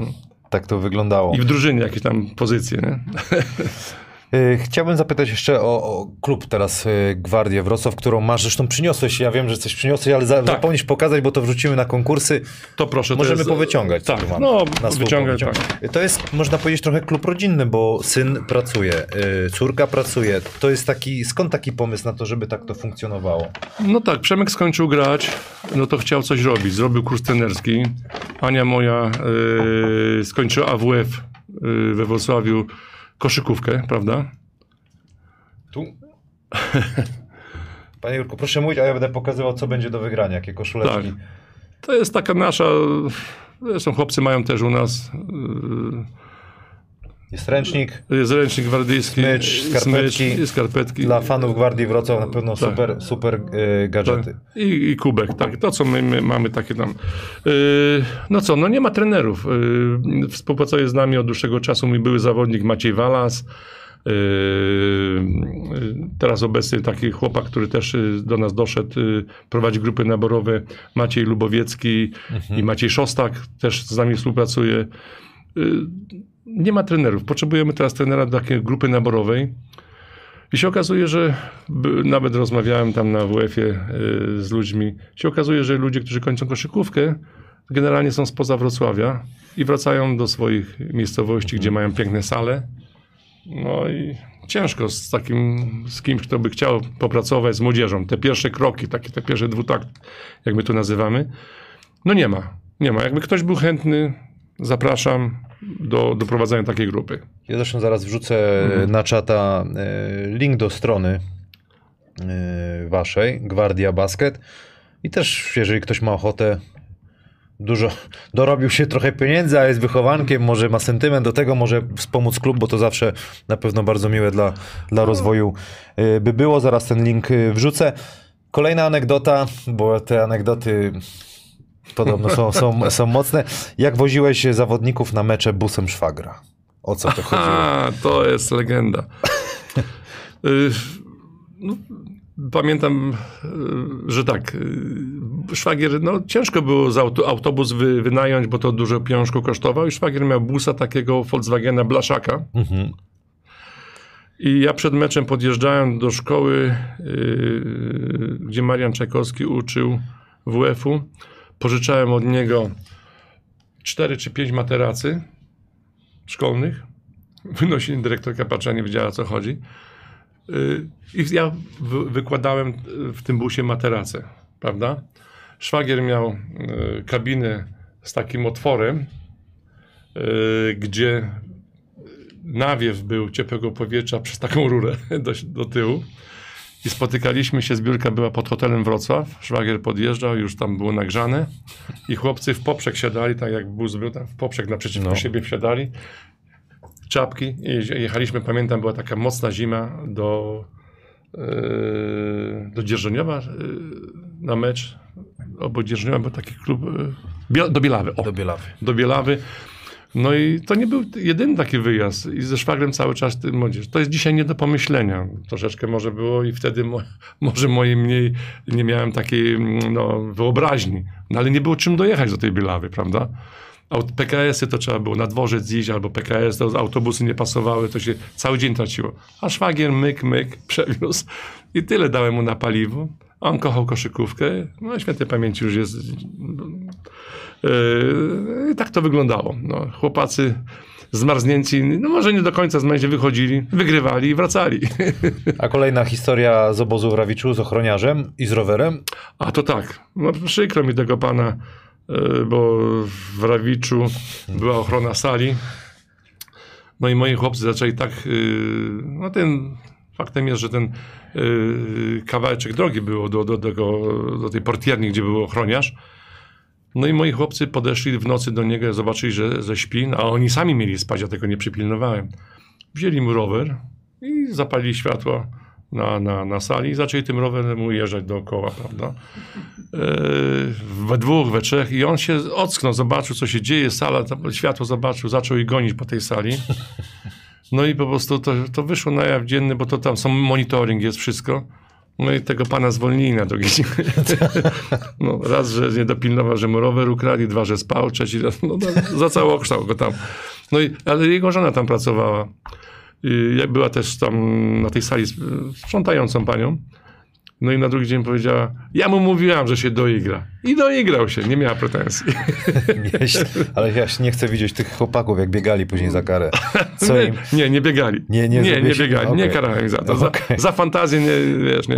tak to wyglądało. I w drużynie jakieś tam pozycje, nie? [laughs] Y, Chciałbym zapytać jeszcze o, o klub teraz y, Gwardię Wrocław, którą masz, zresztą przyniosłeś, ja wiem, że coś przyniosłeś, ale za, Tak. zapomnisz pokazać, bo to wrzucimy na konkursy. To proszę. to Możemy jest, powyciągać. co Tak, no na wyciągaj, powyciągać. tak. To jest, można powiedzieć, trochę klub rodzinny, bo syn pracuje, y, córka pracuje. To jest taki, skąd taki pomysł na to, żeby tak to funkcjonowało? No tak, Przemek skończył grać, no to chciał coś robić. Zrobił kurs trenerski. Ania moja y, skończyła AWF y, we Wrocławiu koszykówkę, prawda? Tu? [laughs] Panie Jurku, proszę mówić, a ja będę pokazywał, co będzie do wygrania, jakie koszuleczki. Tak. To jest taka nasza. Zresztą chłopcy mają też u nas. Jest ręcznik. Jest ręcznik gwardyjski. Smycz, skarpetki. smycz skarpetki. Dla fanów Gwardii Wrocław na pewno Tak. super, super y, gadżety. I, I kubek, tak. To, co my, my mamy takie tam. Yy, no co, no nie ma trenerów. Yy, współpracuje z nami od dłuższego czasu mój były zawodnik Maciej Walas. Yy, yy, teraz obecny taki chłopak, który też yy, do nas doszedł, yy, prowadzi grupy naborowe, Maciej Lubowiecki i Maciej Szostak też z nami współpracuje. Yy, nie ma trenerów. Potrzebujemy teraz trenera do takiej grupy naborowej. I się okazuje, że nawet rozmawiałem tam na WF-ie y, z ludźmi, się okazuje, że ludzie, którzy kończą koszykówkę, generalnie są spoza Wrocławia i wracają do swoich miejscowości, gdzie mają piękne sale. No i ciężko z takim, z kimś, kto by chciał popracować z młodzieżą. Te pierwsze kroki, takie te pierwsze dwutakt, jak my to nazywamy. No nie ma, nie ma. Jakby ktoś był chętny, zapraszam do, do prowadzenia takiej grupy. Ja zresztą zaraz wrzucę Mhm. na czata y, link do strony y, waszej, Gwardia Basket. I też, jeżeli ktoś ma ochotę, dużo [laughs] dorobił się trochę pieniędzy, a jest wychowankiem, może ma sentyment do tego, może wspomóc klub, bo to zawsze na pewno bardzo miłe dla, dla rozwoju y, by było. Zaraz ten link wrzucę. Kolejna anegdota, bo te anegdoty podobno są, są, są mocne. Jak woziłeś zawodników na mecze busem szwagra? O co to chodziło? A, to jest legenda. Y, no, pamiętam, y, że tak, y, szwagier, no ciężko było za autobus wy, wynająć, bo to dużo pieniążku kosztował i szwagier miał busa takiego Volkswagena Blaszaka. Mhm. I ja przed meczem podjeżdżałem do szkoły, yy, gdzie Marian Czajkowski uczył WF-u. Pożyczałem od niego cztery czy pięć materacy szkolnych. Wynosili dyrektorka patrzyła, nie wiedziała o co chodzi. Yy, I ja wy, wykładałem w tym busie materace, prawda? Szwagier miał yy, kabinę z takim otworem, yy, gdzie nawiew był ciepłego powietrza przez taką rurę [laughs] do, do tyłu. I spotykaliśmy się, zbiórka była pod hotelem Wrocław. Szwagier podjeżdżał, już tam było nagrzane. I chłopcy w poprzek siadali, tak jak był, tam w poprzek naprzeciwko No. siebie wsiadali. Czapki. I jechaliśmy, pamiętam, była taka mocna zima do, yy, do Dzierżoniowa yy, na mecz. Obok Dzierżoniowa był taki klub, yy, do Bielawy. O, Do Bielawy. do Bielawy. No i to nie był jedyny taki wyjazd. I ze szwagrem cały czas ty- młodzież. To jest dzisiaj nie do pomyślenia. Troszeczkę może było i wtedy mo, [laughs] może moje mniej nie miałem takiej mm, no, wyobraźni. No ale nie było czym dojechać do tej Bielawy, prawda? PKS-y to trzeba było na dworzec iść, albo PKS, to autobusy nie pasowały, to się cały dzień traciło. A szwagier myk, myk, [laughs] przewiózł i tyle dałem mu na paliwo. On kochał koszykówkę. No świętej pamięci już jest Yy, I tak to wyglądało. No, chłopacy zmarznięci, no może nie do końca z wychodzili, wygrywali i wracali. A kolejna historia z obozu w Rawiczu z ochroniarzem i z rowerem. A to tak, no przykro mi tego pana, yy, bo w Rawiczu była ochrona sali. No i moi chłopcy zaczęli tak, yy, no ten, faktem jest, że ten kawałeczek drogi było do, do, tego, do tej portierni, gdzie był ochroniarz. No i moi chłopcy podeszli w nocy do niego, zobaczyli, że, że śpi, a oni sami mieli spać, ja tego nie przypilnowałem. Wzięli mu rower i zapalili światło na, na, na sali i zaczęli tym rowerem ujeżdżać dookoła, prawda? Yy, we dwóch, we trzech i on się ocknął, zobaczył, co się dzieje, sala, światło zobaczył, zaczął ich gonić po tej sali. No i po prostu to, to wyszło na jaw dzienny, bo to tam są monitoring, jest wszystko. No i tego pana zwolnili na drugi dzień. [laughs] No, raz, że nie dopilnował, że mu rower ukradli, dwa, że spał, trzeci raz, no, no, za całokształt go tam. No i, ale jego żona tam pracowała. I była też tam na tej sali sp- sprzątającą panią. No i na drugi dzień powiedziała, ja mu mówiłam, że się doigra. I doigrał się, nie miała pretensji. [laughs] Ale ja się nie chcę widzieć tych chłopaków, jak biegali później za karę. [laughs] Co im... Nie, nie, nie biegali. Nie, nie nie, nie biegali. Nie okej. karałem ich za to. Za, Okej. za fantazję, nie, wiesz, nie.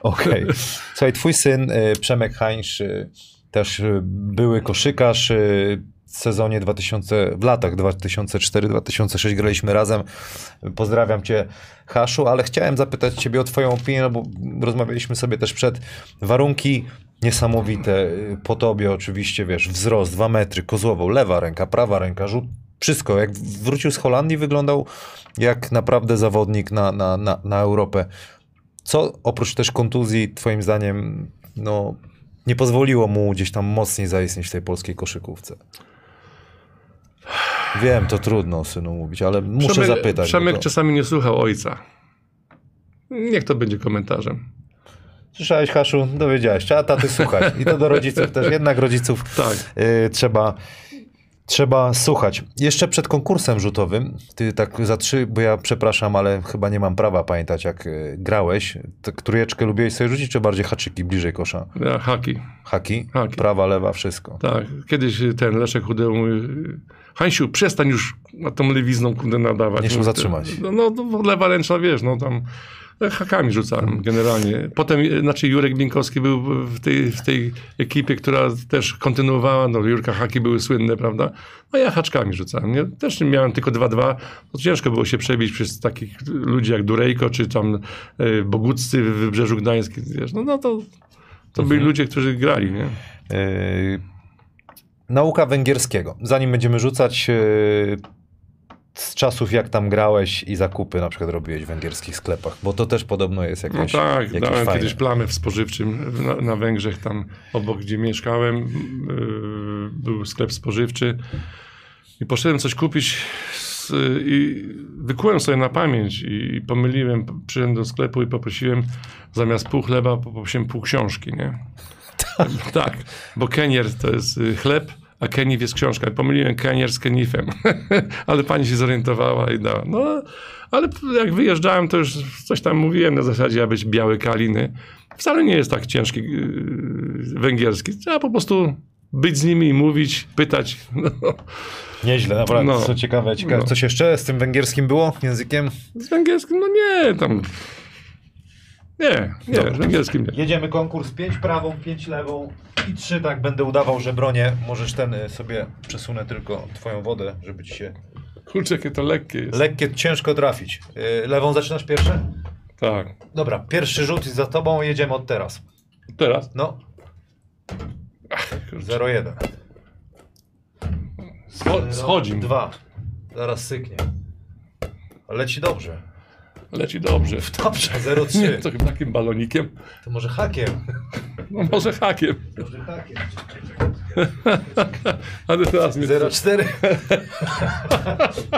Okej. Słuchaj, twój syn y, Przemek Hańsz, y, też y, były koszykarz sezonie 2000, w latach 2004-2006 graliśmy razem. Pozdrawiam cię, Haszu, ale chciałem zapytać ciebie o twoją opinię, no bo rozmawialiśmy sobie też przed. Warunki niesamowite, y, po tobie oczywiście, wiesz, wzrost, dwa metry, kozłował, lewa ręka, prawa ręka, rzut, wszystko. Jak wrócił z Holandii, wyglądał jak naprawdę zawodnik na, na, na, na Europę. Co oprócz też kontuzji, twoim zdaniem, no, nie pozwoliło mu gdzieś tam mocniej zaistnieć w tej polskiej koszykówce? Wiem, to trudno synu mówić, ale muszę zapytać. Przemek bo to... czasami nie słuchał ojca. Niech to będzie komentarzem. Słyszałeś, Haszu? Dowiedziałeś. Trzeba taty słuchać. I to do rodziców też. Jednak rodziców Tak. y, trzeba, trzeba słuchać. Jeszcze przed konkursem rzutowym, ty tak za trzy, bo ja przepraszam, ale chyba nie mam prawa pamiętać, jak y, grałeś. To Trójeczkę lubiłeś sobie rzucić, czy bardziej haczyki bliżej kosza? Ja, haki. Haki? Haki. Prawa, lewa, wszystko. Tak. Kiedyś ten Leszek Chudeł mówi, Hańsiu, przestań już na tą lewizną kundę nadawać. Nie szło Mówię, zatrzymać. No, no to lewa ręczna, wiesz, no tam e, hakami rzucałem generalnie. Potem, e, znaczy Jurek Blinkowski był w tej, w tej ekipie, która też kontynuowała, no Jurka haki były słynne, prawda? No ja haczkami rzucałem. Nie? Też miałem tylko 2-2, to ciężko było się przebić przez takich ludzi jak Durejko, czy tam e, Boguccy w Wybrzeżu Gdańskim, wiesz, no, no to, to byli ludzie, którzy grali, nie? Yy, nauka węgierskiego. Zanim będziemy rzucać yy, z czasów, jak tam grałeś i zakupy na przykład robiłeś w węgierskich sklepach, bo to też podobno jest No jakieś, tak, jakieś dałem fajne. kiedyś plamę w spożywczym na, na Węgrzech, tam obok, gdzie mieszkałem, yy, był sklep spożywczy i poszedłem coś kupić z, i wykułem sobie na pamięć i, i pomyliłem, przyszedłem do sklepu i poprosiłem zamiast pół chleba, poprosiłem pół książki, nie? [laughs] tak, bo kenier to jest y, chleb, a kenif jest książka. Pomyliłem kenier z kenifem, [laughs] ale pani się zorientowała i dała. No, ale jak wyjeżdżałem, to już coś tam mówiłem na zasadzie, aby być białe kaliny. Wcale nie jest tak ciężki yy, węgierski. Trzeba po prostu być z nimi i mówić, pytać. [laughs] No, Nieźle, naprawdę, No. co ciekawe, ciekawe. No. Coś jeszcze z tym węgierskim było, językiem? z węgierskim, no nie, tam... Nie, nie, z węgierskim nie. Jedziemy konkurs 5 prawą, 5 lewą i 3 tak będę udawał, że bronię. Możesz ten y, sobie przesunę tylko twoją wodę, żeby ci się Kurczę, jakie to lekkie jest. lekkie, ciężko trafić. Y, Lewą zaczynasz pierwsze? tak. Dobra, pierwszy rzut za tobą, jedziemy od teraz. Teraz? No, Kurczę. 0-1. Scho- Schodzi mi. Dwa. Zaraz syknie. Leci dobrze. Leci dobrze. Dobrze, Nie, [laughs] 0-3. to chyba takim balonikiem. To może hakiem. No może hakiem. Może hakiem. [laughs] Ale teraz mnie... 0-4.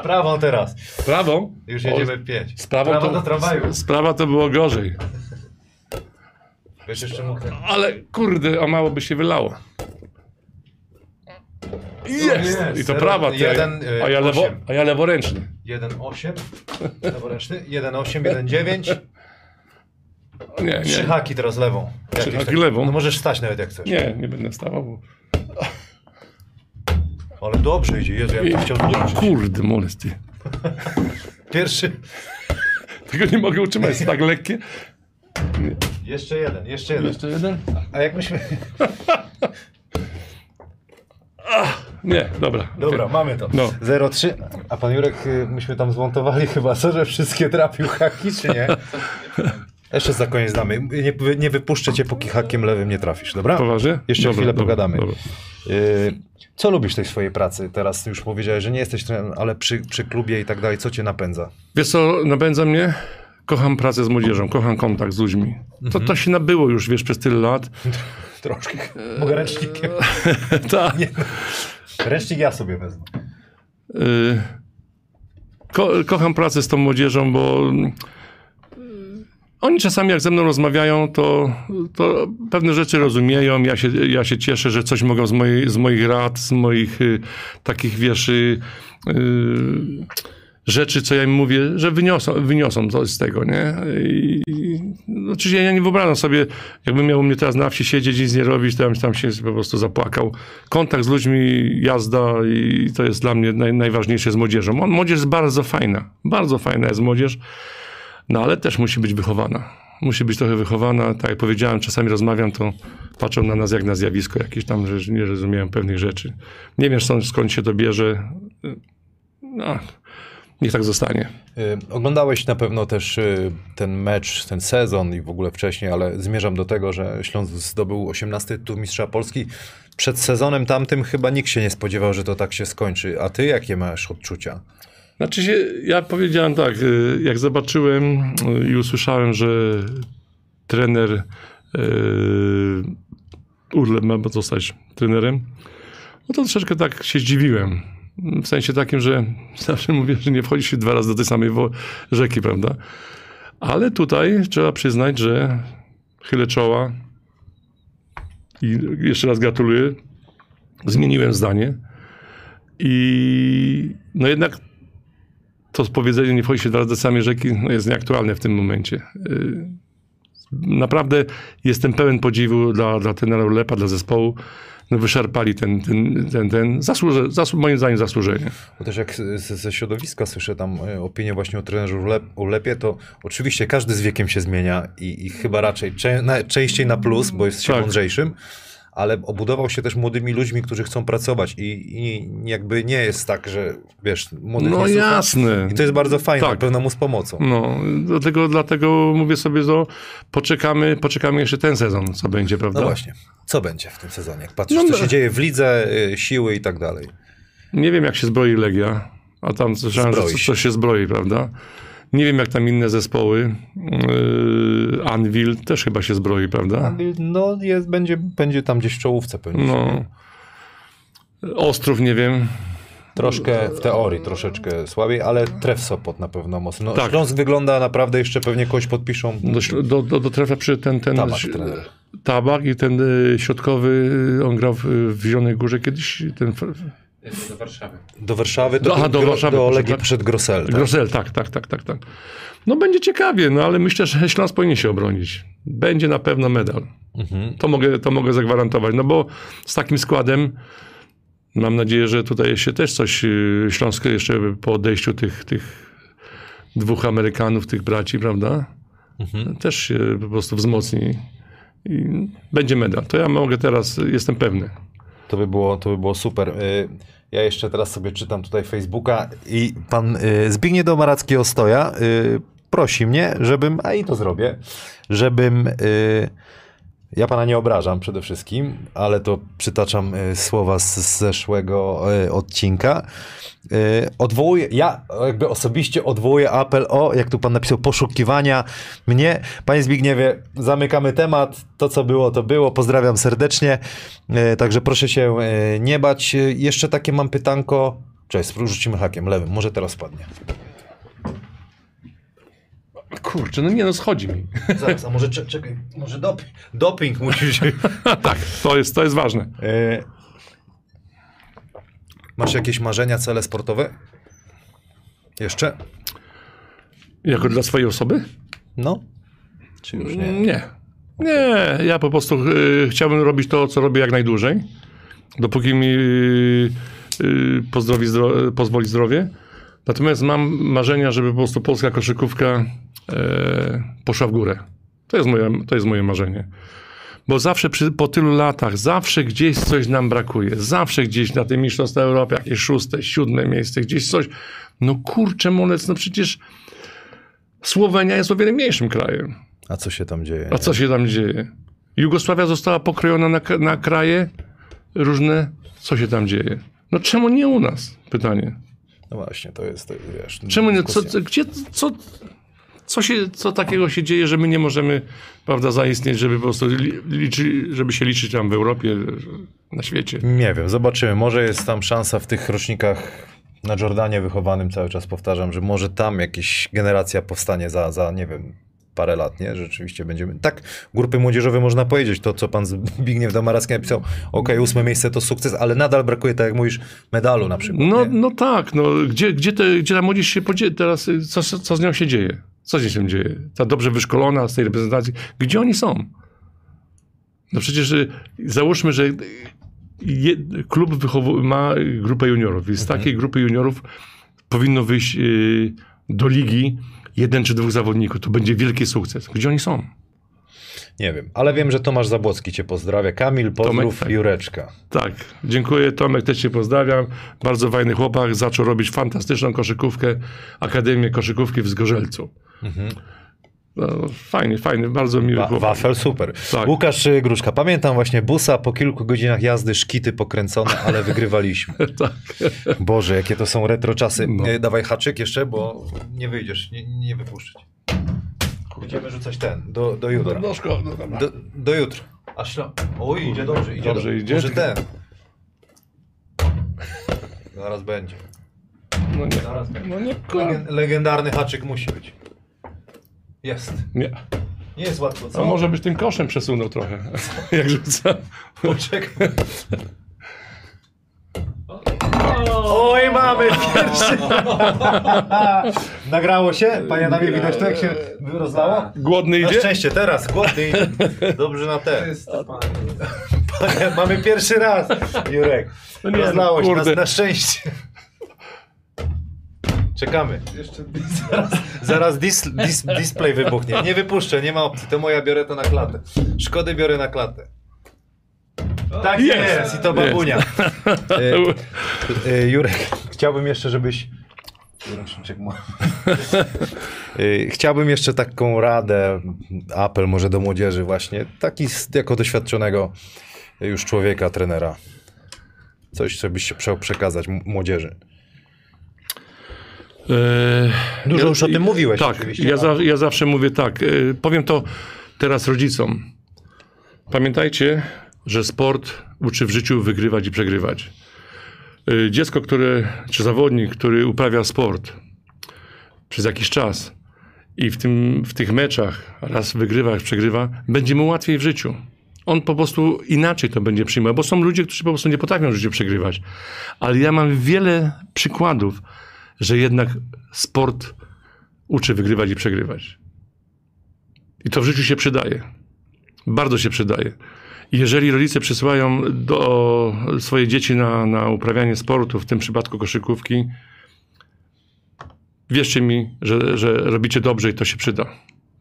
Prawą teraz. Prawą? Już jedziemy w 5. Z prawą Prawa to, do tramwaju. Sprawa to było gorzej. Wiesz jeszcze mógł. Ale kurde, o mało by się wylało. Jest! I to prawa, ty, jeden, a, ja lewo, osiem. a ja leworęczny. 1-8. Leworęczny. 1-8, 1-9. O, Nie, Trzy nie. haki teraz lewą. Trzy haki lewą? No możesz stać nawet jak chcesz. Nie, nie będę stawał. Bo... Ale dobrze idzie. Jezu, ja bym to chciał zobaczyć. Kurde, molesty. Pierwszy. Tego nie mogę utrzymać, jest tak lekkie. Jeszcze jeden, jeszcze jeden. Jeszcze jeden? A jak myśmy... [laughs] Nie, dobra. Dobra, okej. mamy to. No. 0-3. A pan Jurek, y, myśmy tam zmontowali chyba, co, że wszystkie trafił haki, czy nie? Jeszcze za koniec damy. Nie, nie wypuszczę cię, póki hakiem lewym nie trafisz, dobra? Poważnie? Jeszcze Dobra, chwilę dobra, pogadamy. dobra. Y, co lubisz w tej swojej pracy? Teraz już powiedziałeś, że nie jesteś trenerem, ale przy, przy klubie i tak dalej, co cię napędza? Wiesz co, napędza mnie? Kocham pracę z młodzieżą, kocham kontakt z ludźmi. To, to się nabyło już, wiesz, przez tyle lat. [laughs] Troszkę. Mogę ręcznikiem. [laughs] tak. Ręcznik ja sobie wezmę. Y, ko, kocham pracę z tą młodzieżą, bo mm, oni czasami jak ze mną rozmawiają, to, to pewne rzeczy rozumieją. Ja się, ja się cieszę, że coś mogą z, mojej, z moich rad, z moich y, takich, wiesz, y, y, rzeczy, co ja im mówię, że wyniosą, wyniosą coś z tego, nie? I, no, oczywiście ja nie wyobrażam sobie, jakbym miał mnie teraz na wsi siedzieć i nic nie robić, to ja bym tam się po prostu zapłakał. Kontakt z ludźmi, jazda i to jest dla mnie naj, najważniejsze z młodzieżą. Młodzież jest bardzo fajna, bardzo fajna jest młodzież, no ale też musi być wychowana. Musi być trochę wychowana. Tak jak powiedziałem, czasami rozmawiam, to patrzą na nas jak na zjawisko jakieś tam, że nie rozumieją pewnych rzeczy. Nie wiem skąd się to bierze. No, niech tak zostanie. Y, Oglądałeś na pewno też y, ten mecz, ten sezon i w ogóle wcześniej, ale zmierzam do tego, że Śląsk zdobył 18 tytuł mistrza Polski. Przed sezonem tamtym chyba nikt się nie spodziewał, że to tak się skończy. A ty jakie masz odczucia? Znaczy się, ja powiedziałem tak, y, jak zobaczyłem i usłyszałem, że trener Urlep ma zostać trenerem, no to troszeczkę tak się zdziwiłem. W sensie takim, że zawsze mówię, że nie wchodzi się dwa razy do tej samej rzeki, prawda? Ale tutaj trzeba przyznać, że chylę czoła i jeszcze raz gratuluję. Zmieniłem zdanie. I no jednak to powiedzenie nie wchodzi się dwa razy do samej rzeki no jest nieaktualne w tym momencie. Yy, Naprawdę jestem pełen podziwu dla, dla tenera Lepa, dla zespołu. No wyszarpali ten, ten, ten, ten zasłuże, zasłu, moim zdaniem zasłużenie. Bo też jak z- ze środowiska słyszę tam e, opinię właśnie o trenerze Ulep- Ulepie, to oczywiście każdy z wiekiem się zmienia i, i chyba raczej cze- na, częściej na plus, bo jest się Tak. mądrzejszym, ale obudował się też młodymi ludźmi, którzy chcą pracować i, i jakby nie jest tak, że wiesz, młodych No nie jasne. I to jest bardzo fajne, Tak. pewno mu z pomocą. No, dlatego, dlatego mówię sobie, że poczekamy, poczekamy jeszcze ten sezon, co będzie, prawda? No właśnie. Co będzie w tym sezonie? Jak patrzysz, No, co no. się dzieje w lidze, y, siły i tak dalej. Nie wiem, jak się zbroi Legia, a tam słyszałem, że coś się zbroi, prawda? Nie wiem, jak tam inne zespoły. Yy, Anvil też chyba się zbroi, prawda? No jest, będzie, będzie tam gdzieś w czołówce pewnie. No. Ostrów, nie wiem. Troszkę w teorii, troszeczkę słabiej, ale tref Sopot na pewno mocno. No, Tak. Śląsk wygląda naprawdę jeszcze pewnie kogoś podpiszą. Do, do, do, do trefa przy ten, ten Tabak, trener. tabak i ten y, środkowy, on grał w, w Zielonej Górze kiedyś, ten do Warszawy. Do Warszawy, to Aha, do Gro- Warszawy do Legii tak? przyszedł Grosel. Tak? Grosel, tak, tak, tak, tak, tak. No będzie ciekawie, no ale myślę, że Śląsk powinien się obronić. Będzie na pewno medal. Mhm. To, mogę, to mogę zagwarantować, no bo z takim składem mam nadzieję, że tutaj się też coś y, Śląsk jeszcze po odejściu tych, tych dwóch Amerykanów, tych braci, prawda? Mhm. Też się po prostu wzmocni i będzie medal. To ja mogę teraz, jestem pewny. To by było, to by było super. Y, Ja jeszcze teraz sobie czytam tutaj Facebooka i pan y, Zbigniew Domaracki Ostoja y, prosi mnie, żebym, a i to zrobię, żebym, ja pana nie obrażam przede wszystkim, ale to przytaczam y, słowa z, zeszłego y, odcinka. Y, Odwołuję, ja jakby osobiście odwołuję apel o, jak tu pan napisał, poszukiwania mnie. Panie Zbigniewie, zamykamy temat. To, co było, to było. Pozdrawiam serdecznie. E, Także proszę się e, nie bać. E, Jeszcze takie mam pytanko. Cześć, rzucimy hakiem lewym. Może teraz spadnie. Kurczę, no nie no, schodzi mi. Zaraz, a może cze- czekaj, może doping, doping musisz... [laughs] tak, to jest, to jest ważne. E, Masz jakieś marzenia, cele sportowe? Jeszcze? Jako dla swojej osoby? No? Czy już nie? Nie. Nie, ja po prostu y, chciałbym robić to, co robię jak najdłużej, dopóki mi y, y, pozdrowi zdro, pozwoli zdrowie. Natomiast mam marzenia, żeby po prostu polska koszykówka poszła w górę. To jest moje, to jest moje marzenie. Bo zawsze przy, po tylu latach, zawsze gdzieś coś nam brakuje. Zawsze gdzieś na tym Mistrzostwa Europy, jakieś szóste, siódme miejsce, gdzieś coś. No kurczę, molec, no przecież Słowenia jest o wiele mniejszym krajem. A co się tam dzieje? A co się tam dzieje? Jugosławia została pokrojona na, na kraje różne. Co się tam dzieje? No czemu nie u nas? Pytanie. No właśnie, to jest, to, wiesz... Czemu nie? Co, co, gdzie, co, co, się, co takiego się dzieje, że my nie możemy, prawda, zaistnieć, żeby po prostu li, liczy, żeby się liczyć tam w Europie, na świecie? Nie wiem, zobaczymy. Może jest tam szansa w tych rocznikach na Jordanie wychowanym cały czas powtarzam, że może tam jakaś generacja powstanie za, za nie wiem, parę lat, nie? Rzeczywiście będziemy... Tak, grupy młodzieżowe można powiedzieć, to co pan Zbigniew Damaracki napisał, okej, ósme miejsce to sukces, ale nadal brakuje, tak jak mówisz, medalu na przykład, No, nie? no tak, no, gdzie, gdzie, te, gdzie ta młodzież się podzieje teraz, co co z nią się dzieje? Co się dzieje? Ta dobrze wyszkolona z tej reprezentacji, gdzie oni są? No przecież y, załóżmy, że y, je, klub ma grupę juniorów i z takiej grupy juniorów powinno wyjść y, do ligi jeden czy dwóch zawodników. To będzie wielki sukces. Gdzie oni są? Nie wiem, ale wiem, że Tomasz Zabłocki cię pozdrawia. Kamil, pozdrów, tak. Jureczka. Tak, dziękuję. Tomek, też cię pozdrawiam. Bardzo fajny chłopak. Zaczął robić fantastyczną koszykówkę, Akademię Koszykówki w Zgorzelcu. No, fajny, fajny, bardzo miły Wa- wafel super. Tak. Łukasz Gruszka. Pamiętam właśnie busa po kilku godzinach jazdy, szkity pokręcone, ale [laughs] wygrywaliśmy. [laughs] tak. Boże, jakie to są retro czasy. No. E, Dawaj haczyk jeszcze, bo nie wyjdziesz, nie, nie wypuszczyć. Będziemy rzucać ten, do, do jutra. No, szkoda, no. Do, do jutra. A śla... Oj, idzie dobrze, idzie Dobrze do... idzie? Może ten. Zaraz będzie. No nie, Zaraz będzie. no nie, Legen, legendarny haczyk musi być. Jest. nie. Nie jest łatwo, A co? może byś tym koszem przesunął trochę, [laughs] jak rzuca. Poczekaj. Oj, mamy pierwszy. Nagrało się? Panie Adamie, widać to jak się rozlało? Głodny Na idzie? szczęście, teraz, głodny idzie. Dobrze na te. Jest pan. Panie, mamy pierwszy raz, Jurek. Nie, Rozlało się, na, na szczęście. Czekamy. Jeszcze [laughs] Zaraz dis, dis, display wybuchnie. Nie wypuszczę, nie ma opcji. To moja biorę to na klatę. Szkody biorę na klatę. Tak jest, Jest. i to babunia. [laughs] E, e, Jurek, chciałbym jeszcze, żebyś. Jurek, ma- E, Chciałbym jeszcze taką radę, apel może do młodzieży właśnie, taki jako doświadczonego już człowieka, trenera. Coś, co byś chciał przekazać młodzieży. E, Dużo już o tym mówiłeś Tak, ja, a- za, ja zawsze mówię tak. e, Powiem to teraz rodzicom. Pamiętajcie, że sport uczy w życiu wygrywać i przegrywać. E, Dziecko, które, czy zawodnik, który uprawia sport przez jakiś czas i w, tym, w tych meczach raz wygrywa, raz przegrywa, będzie mu łatwiej w życiu. On po prostu inaczej to będzie przyjmował, bo są ludzie, którzy po prostu nie potrafią w życiu przegrywać. Ale ja mam wiele przykładów, że jednak sport uczy wygrywać i przegrywać. I to w życiu się przydaje. Bardzo się przydaje. I jeżeli rodzice przysyłają do swoje dzieci na, na uprawianie sportu, w tym przypadku koszykówki, wierzcie mi, że, że robicie dobrze i to się przyda.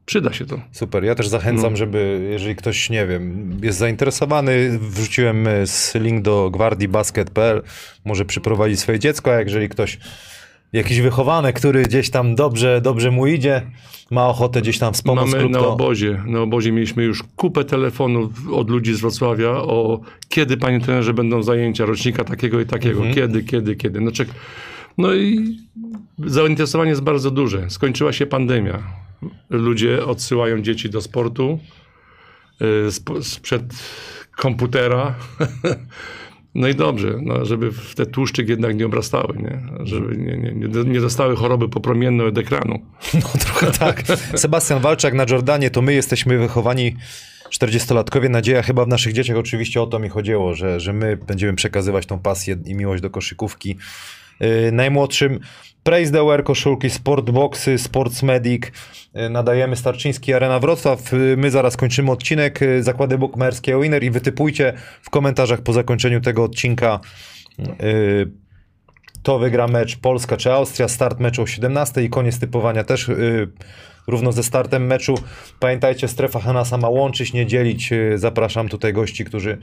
Przyda się to. Super, ja też zachęcam, No. żeby, jeżeli ktoś, nie wiem, jest zainteresowany, wrzuciłem z link do gwardiibasket.pl, może przyprowadzić swoje dziecko, a jeżeli ktoś, jakiś wychowany, który gdzieś tam dobrze, dobrze mu idzie, ma ochotę gdzieś tam wspomóc Mamy klub, na obozie, na obozie mieliśmy już kupę telefonów od ludzi z Wrocławia o kiedy, panie trenerze, będą zajęcia rocznika takiego i takiego, Mhm. kiedy, kiedy, kiedy. No, czek... no i zainteresowanie jest bardzo duże. Skończyła się pandemia. Ludzie odsyłają dzieci do sportu y, sp- sprzed komputera. [laughs] No i dobrze, no, żeby te tłuszczyk jednak nie obrastały, nie? żeby nie, nie, nie, nie dostały choroby popromienne od ekranu. [laughs] No trochę tak. Sebastian Walczak na Jordanie, to my jesteśmy wychowani 40-latkowie. Nadzieja chyba w naszych dzieciach oczywiście o to mi chodziło, że, że my będziemy przekazywać tą pasję i miłość do koszykówki. Yy, najmłodszym Praise the Wear koszulki, Sportboxy, Sports Medic. Yy, nadajemy Starczyński Arena Wrocław. Yy, my zaraz kończymy odcinek. Zakłady bukmerskie Winner i wytypujcie w komentarzach po zakończeniu tego odcinka to wygra mecz Polska czy Austria, start meczu o 17 i koniec typowania też równo ze startem meczu. Pamiętajcie, strefa Hanasa ma łączyć, nie dzielić. Zapraszam tutaj gości, którzy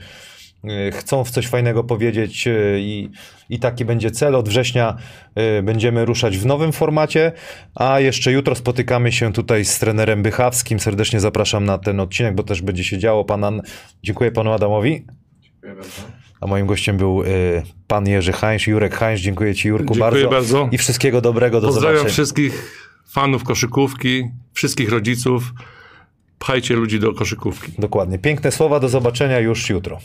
chcą w coś fajnego powiedzieć yy, i, i taki będzie cel. Od września yy, będziemy ruszać w nowym formacie, a jeszcze jutro spotykamy się tutaj z trenerem Bychawskim. Serdecznie zapraszam na ten odcinek, bo też będzie się działo. Pan An... Dziękuję panu Adamowi. Dziękuję bardzo. A moim gościem był y, pan Jerzy Hańsz, Jurek Hańsz. Dziękuję ci Jurku Dziękuję bardzo. bardzo. I wszystkiego dobrego, do Pozdrawiam zobaczenia. wszystkich fanów koszykówki, wszystkich rodziców. Pchajcie ludzi do koszykówki. Dokładnie. Piękne słowa, do zobaczenia już jutro.